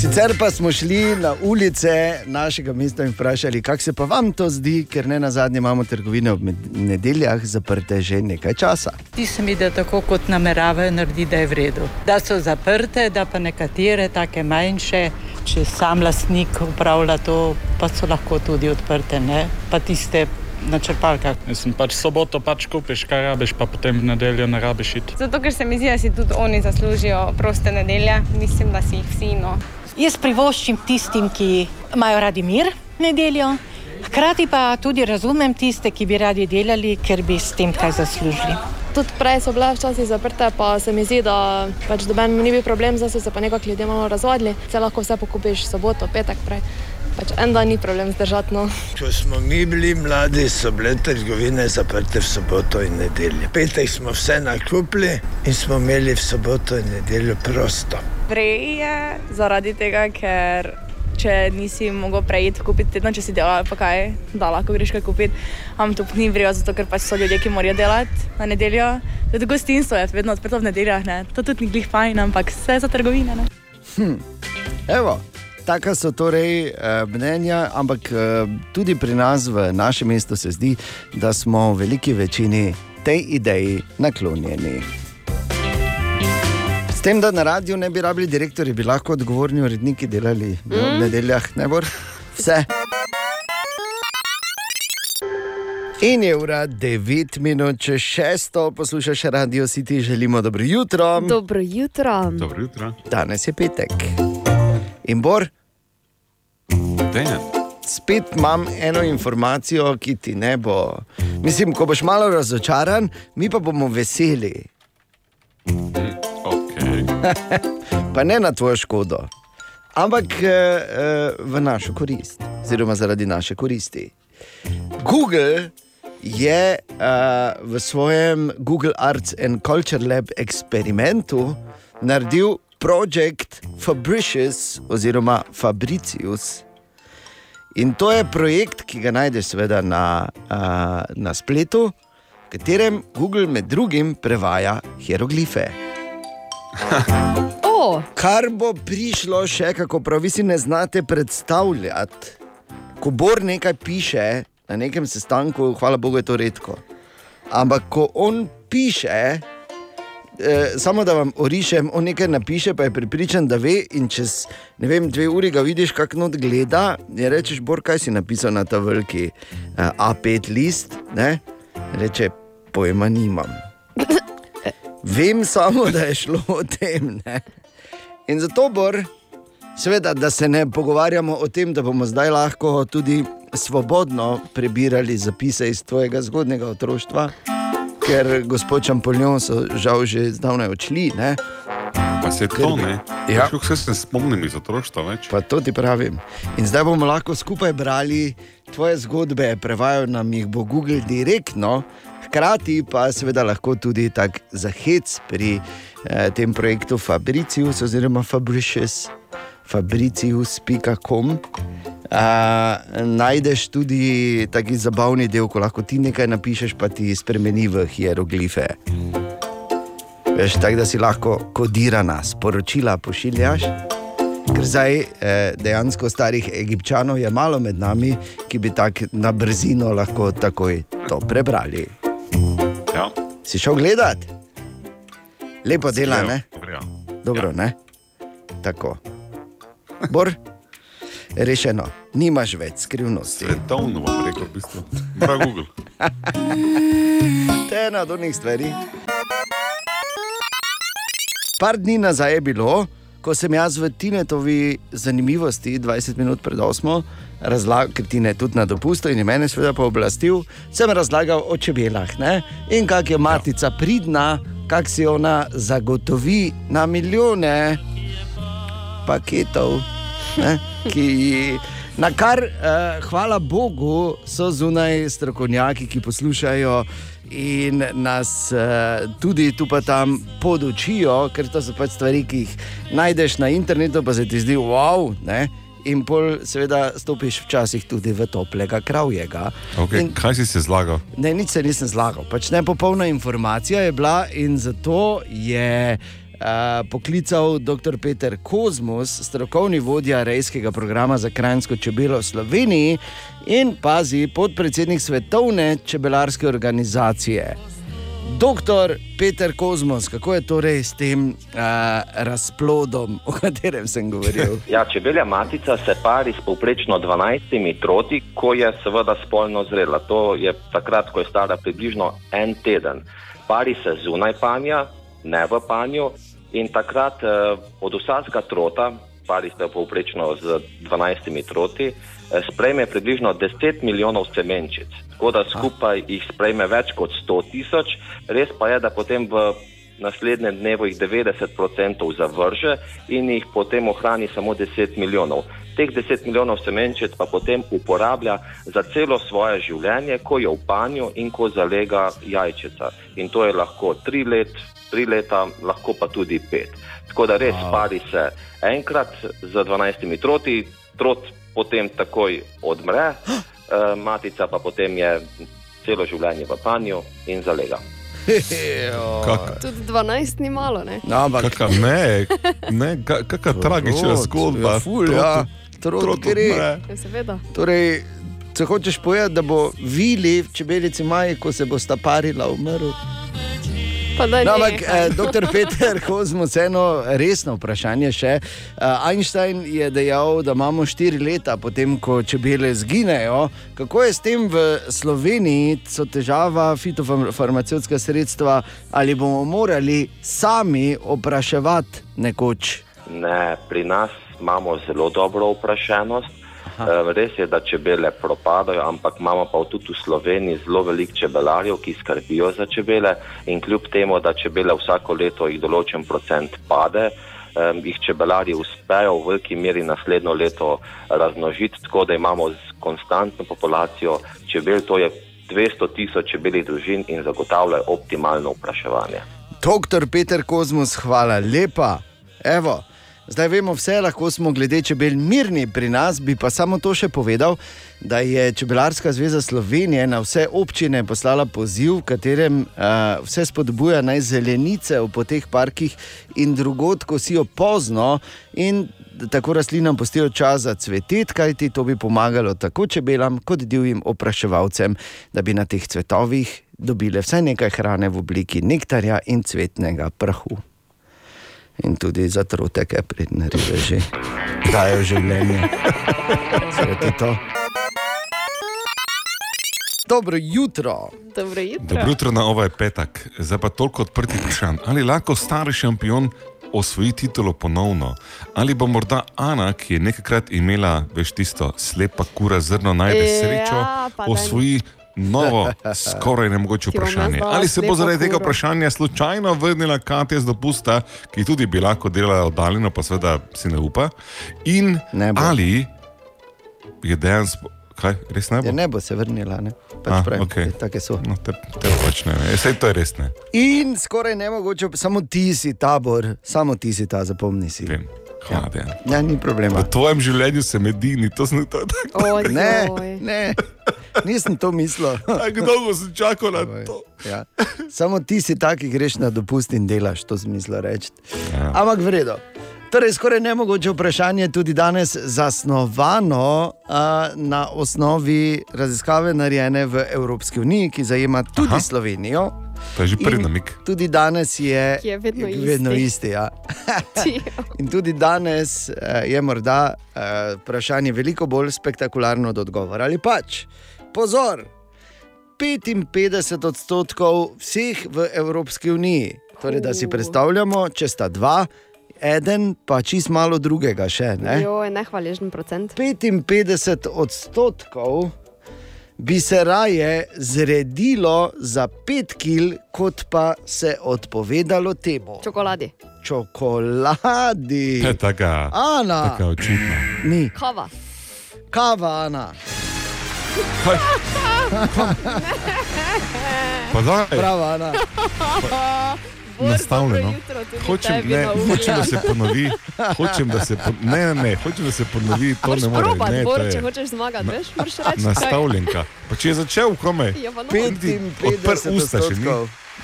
Sicer pa smo šli na ulice našega mesta in vprašali, kako se pa vam to zdi, ker ne na zadnje imamo trgovine ob nedeljah zaprte že nekaj časa. Ti se mi, da tako kot nameravajo narediti, da je v redu. Da so zaprte, da pa nekatere take manjše, če sam lastnik upravlja to, pa so lahko tudi odprte, ne? pa tiste na črpalkah. Mislim, pač soboto pač kupiš, kaj rabiš, pa potem v nedeljo ne rabiš iti. Zato, ker se mi zdi, da si tudi oni zaslužijo proste nedelje, mislim, da si jih vsi. No. Jaz privoščim tistim, ki imajo radi mir nedeljo, hkrati pa tudi razumem tiste, ki bi radi delali, ker bi s tem kaj zaslužili. Tudi prej so bile včasih zaprte, pa se mi zdi, da pač doben ni bil problem, zdaj so se pa nekako ljudje malo razvodili. Se lahko vse pokupiš soboto, petek prej. Pač en dan ni problem zdržati. No. Ko smo mi bili mladi, so bile trgovine zaprte v soboto in nedeljo. Petek smo vse nakupili in smo imeli v soboto in nedeljo prosto. Prej je zaradi tega, ker če nisi mogel prejiti kupiti tedno, če si delal, pa kaj, da lahko greš kaj kupiti. Am to ni vrijo, zato ker pač so ljudje, ki morajo delati na nedeljo. Tudi gostinstvo je vedno odprto v nedeljah, ne. to tudi ni glih fajn, ampak vse za trgovine. Ne. Hm. Evo, taka so torej eh, mnenja, ampak eh, tudi pri nas v našem mestu se zdi, da smo v veliki večini tej ideji naklonjeni. S tem, da na radiju ne bi rabili direktori, bi lahko odgovorni uredniki delali mm. v Mm. nedeljah, ne bo vse. In je ura 9 minut, če šesto poslušaš radio, si ti želimo dobro jutro. Dobro jutro. Dobro jutro. Danes je petek. In Bor, Dejan. spet imam eno informacijo, ki ti ne bo. Mislim, ko boš malo razočaran, mi pa bomo veseli. Pa ne na tvojo škodo, ampak eh, eh, v našo korist, oziroma zaradi naše koristi. Google je uh, v svojem Google Arts and Culture Lab eksperimentu naredil projekt Fabricius oziroma Fabricius. In to je projekt, ki ga najdeš seveda na, uh, na spletu, v katerem Google med drugim prevaja hieroglife. Oh. Kar bo prišlo še, kako prav, vi si ne znate predstavljati. Ko Bor nekaj piše na nekem sestanku, hvala Bogu, je to redko. Ampak ko on piše, eh, samo da vam orišem, on nekaj napiše, pa je pripričan, da ve. In čez ne vem, dve uri ga vidiš, kako not gleda. In rečeš, Bor, kaj si napisal na ta veliki eh, A5 list. Ne? Reče, pojma nimam. Vem samo, da je šlo o tem. Ne? In zato, Bor, seveda, da se ne pogovarjamo o tem, da bomo zdaj lahko tudi svobodno prebirali zapise iz tvojega zgodnega otroštva, ker gospod Čampoljon so žal že zdavnaj odšli. Ne? Pa se to ne. Ja. Vse se ne spomnim iz otroštva več. Pa to ti pravim. In zdaj bomo lahko skupaj brali tvoje zgodbe prevajal nam jih bo Google direktno, hkrati pa seveda lahko tudi tak zahec pri eh, tem projektu Fabricius oziroma Fabricius, fabricius.com. Uh, najdeš tudi taki zabavni del, ko lahko ti nekaj napišeš, pa ti spremeni v hieroglife. Veš, tako da si lahko kodirana, sporočila pošiljaš. Ker zdaj eh, dejansko starih egipčanov je malo med nami, ki bi tako na brzino lahko takoj to prebrali. Ja. Si šel gledat? Lepo dela, Sklejo. ne? Dobro, ja. Ne? Tako. Bor, rešeno, nimaš več skrivnosti. Svetovno bom rekel, v bistvu. Prav Google. To je ena od onih stvari. Par dni nazaj je bilo, ko sem jaz v Tinetovi zanimivosti, 20 minut pred 8, razlagal, ker Tine je tudi na dopustu in je mene seveda pooblastil, sem razlagal o čebelah ne? in kako je matica pridna, kako si ona zagotovi na milijone paketov, ne? ki. Na kar, eh, hvala Bogu, so zunaj strokovnjaki, ki poslušajo in nas eh, tudi tu pa tam podučijo, ker to so pač stvari, ki jih najdeš na internetu, pa se ti zdi wow. Ne? In pol, seveda, stopiš včasih tudi v toplega kravjega. Okay, In- kaj si se zlagal? Ne, nič se nisem zlagal. Pač nepopolna informacija je bila in zato je uh, poklical dr. Peter Kozmus, strokovni vodja rejskega programa za krajinsko čebelo v Sloveniji in pazi podpredsednik Svetovne čebelarske organizacije. Doktor Peter Kozmos, kako je torej s tem uh, razplodom, o katerem sem govoril? Ja, čebelja matica se pari s povprečno 12 troti, ko je seveda spolno zrela. To je takrat, ko je stara približno en teden. Pari se zunaj panja, ne v panju, in takrat eh, od vsakega trota, pari se povprečno z 12 troti, eh, sprejme približno 10 milijonov semenčic. Tako da skupaj jih sprejme več kot 100 tisoč, res pa je, da potem v naslednjem dnevu jih 90% zavrže in jih potem ohrani samo 10 milijonov. Teh 10 milijonov semenčic pa potem uporablja za celo svoje življenje, ko je v panju in ko zalega jajčica. In to je lahko 3 let, 3 leta, lahko pa tudi 5. Tako da res Wow. wow. pari se enkrat z 12 troti, trot potem takoj odmre, eh, matica pa potem je celo življenje v panju in zalega. Tudi 12 ni malo, ne? No, ampak Kaka, ne, ne, ka- kakšna tragična zgodba. ja, ful, ja. Trot trot gre. Ja, seveda. Torej, če hočeš povedati, da bo vili v čebelici maj, ko se bo sta parila, umrl. Pa daj No, ampak, eh, doktor Peter Kozmus, eno resno vprašanje še. Eh, Einstein je dejal, da imamo štiri leta, potem ko čebele zginejo. Kako je s tem v Sloveniji, so težava fitofarmacevtska sredstva, ali bomo morali sami opraševati nekoč? Ne, pri nas imamo zelo dobro oprašenost. Eh, Res je, da čebele propadajo, ampak imamo pa tudi v Sloveniji zelo veliko čebelarjev, ki skrbijo za čebele in kljub temu, da čebele vsako leto jih določen procent pade, eh, jih čebelarji uspejo v veliki meri naslednjo leto razmnožiti, tako da imamo z konstantno populacijo čebel, to je 200 tisoč čebeljih družin in zagotavljajo optimalno opraševanje. Doktor Peter Kozmus, hvala lepa. Evo, zdaj vemo vse, lahko smo glede čebel mirni pri nas, bi pa samo to še povedal, da je Čebelarska zveza Slovenije na vse občine poslala poziv, v katerem uh, vse spodbuja naj zelenice v poteh parkih in drugod kosijo pozno in tako rastlinam pustijo čas za cvetet, kajti to bi pomagalo tako čebelam kot divjim opraševalcem, da bi na teh cvetovih dobile vsaj nekaj hrane v obliki nektarja in cvetnega prahu. In tudi za troteke, pridne ribe že dajo življenje. Sveti to. Dobro jutro. Dobro jutro. Dobro jutro na ovaj petek. Zdaj pa toliko odprtih vprašanj. Ali lahko stari šampion osvoji titulo ponovno? Ali bo morda Ana, ki je nekajkrat imela, veš, tisto slepa kura zrno, najde Ja, srečo, osvoji novo, skoraj nemogoče bom jaz vprašanje. Ali se bo zaradi tega vprašanja slučajno vrnila Katja z dopusta, ki tudi bi lahko delala oddaljeno, pa seveda si ne upa? In ali je dejansko, Kaj, res ne bo? Ja, ne bo se vrnila, ne? Pač A, pravim, okej. Take so. No, te, te pač ne, vem. Sej to je res ne. In skoraj ne mogoče, samo ti si tabor, samo ti si ta, zapomni si. Vem. Hvala, Dejan. Ja, ni problema. V tvojem življenju se medini, to sem to tako. Ne, ne, nisem to mislil. Tako dolgo sem čakal na to. Ja. Samo ti si taki, greš na dopust in delaš, to sem mislil reči. Ja. Ampak vredno. Torej, skoraj nemogoče vprašanje tudi danes zasnovano uh, na osnovi raziskave narejene v Evropski uniji, ki zajema tudi Aha. Slovenijo. To je že prvi In namik. Tudi danes je, Ki je vedno vedno isti. isti ja. In tudi danes uh, je morda uh, vprašanje veliko bolj spektakularno od odgovora. Ali pač, pozor, 55 odstotkov vseh v Evropski uniji. Torej, da si predstavljamo, če sta dva, eden pa čist malo drugega še. Ne? Jo, je nehvaležen procent. 55 odstotkov bi se raje zredilo za 5 kil, kot pa se odpovedalo temu. Čokoladi. Čokoladi. Je taka, Ana. taka očitna. Ni. Kava. Kava, Ana. Kaj? Pa daj. Bravo, Ana. Nastavljeno. Hočem, ne, na hočem, da se ponovi. Hočem, da se, po, ne, ne, ne, hočem, da se ponovi. To ne more. probat, Ne, Bor, to če je hočeš zmagati, veš, moraš reči. nastavljenka. Pa če je začel, komaj. Ja, no. 55 usta še ni.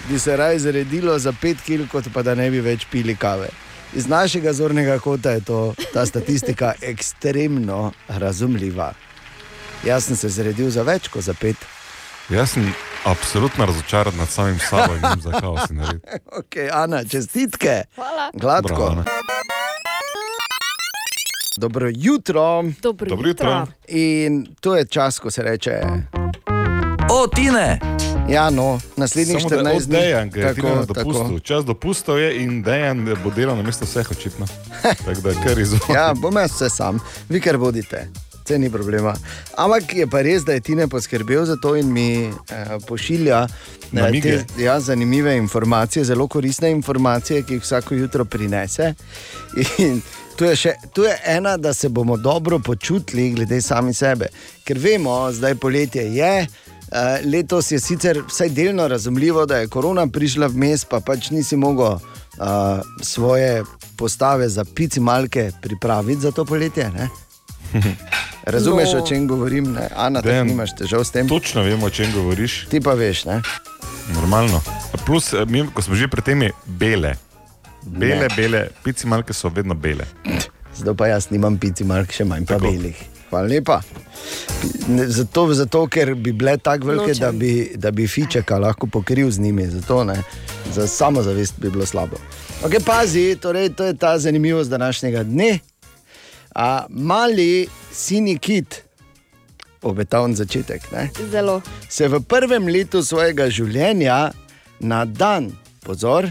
bi se raje zredilo za 5 kil, kot pa da ne bi več pili kave. Iz našega zornega kota je to, ta statistika ekstremno razumljiva. Jaz sem se zredil za več kot za 5. Jaz sem absolutno razočaran nad samim sabo in vem, zakaj si naredil. Okay, Ana, čestitke. Hvala. Gladko. Bravo, Ana. Dobro jutro. Dobro Dobro jutro. jutro. In to je čas, ko se reče. O, Tine! Ja, no, naslednjih Samo da 14 dni. Dejan, ker tako, dopustu. tako. Čas dopustov je in Dejan bo delal na mesto vseh očitno. Tako da kar izvoli. Ja, bom jaz vse sam, vi kar vodite. Vse ni problema. Ampak je pa res, da je Tine poskrbel za to in mi eh, pošilja eh, te ja, zanimive informacije, zelo koristne informacije, ki jih vsako jutro prinese. In tu je, še, tu je ena, da se bomo dobro počutili, glede sami sebe. Ker vemo, zdaj poletje je. eh, Letos je sicer vsaj delno razumljivo, da je korona prišla vmes, pa pač nisi mogel uh, svoje postave za pici malke pripraviti za to poletje. Ne? Razumeš, No. no. o čem govorim? Ne? Ana, Dejan, nimaš težav s tem. Točno vemo, o čem govoriš. Ti pa veš, ne? Normalno. Plus, eh, mi, ko smo že pri tem, je bele. Bele, Ne. bele, pici malke so vedno bele. Zdaj pa jaz nimam pici malk, še manj pa belih. Hvala lepa. Ne, Zato, zato, ker bi bile tako velike, Nočem. da bi, da bi fičeka lahko pokril z njimi. Zato, ne, za samozavest bi bilo slabo. Okay, pazi, torej, to je ta zanimivost današnjega dne. A, mali sini kit, obetaven začetek, ne, Zelo. se v prvem letu svojega življenja na dan, pozor,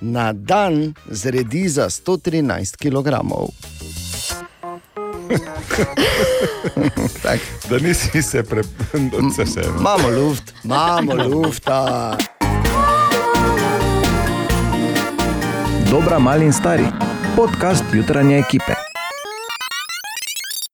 na dan zredi za 113 kg. tak. Da nisi se prepričal, da se vse. Imamo luft, imamo lufta. Dobra, mali in stari. Podcast jutranje ekipe.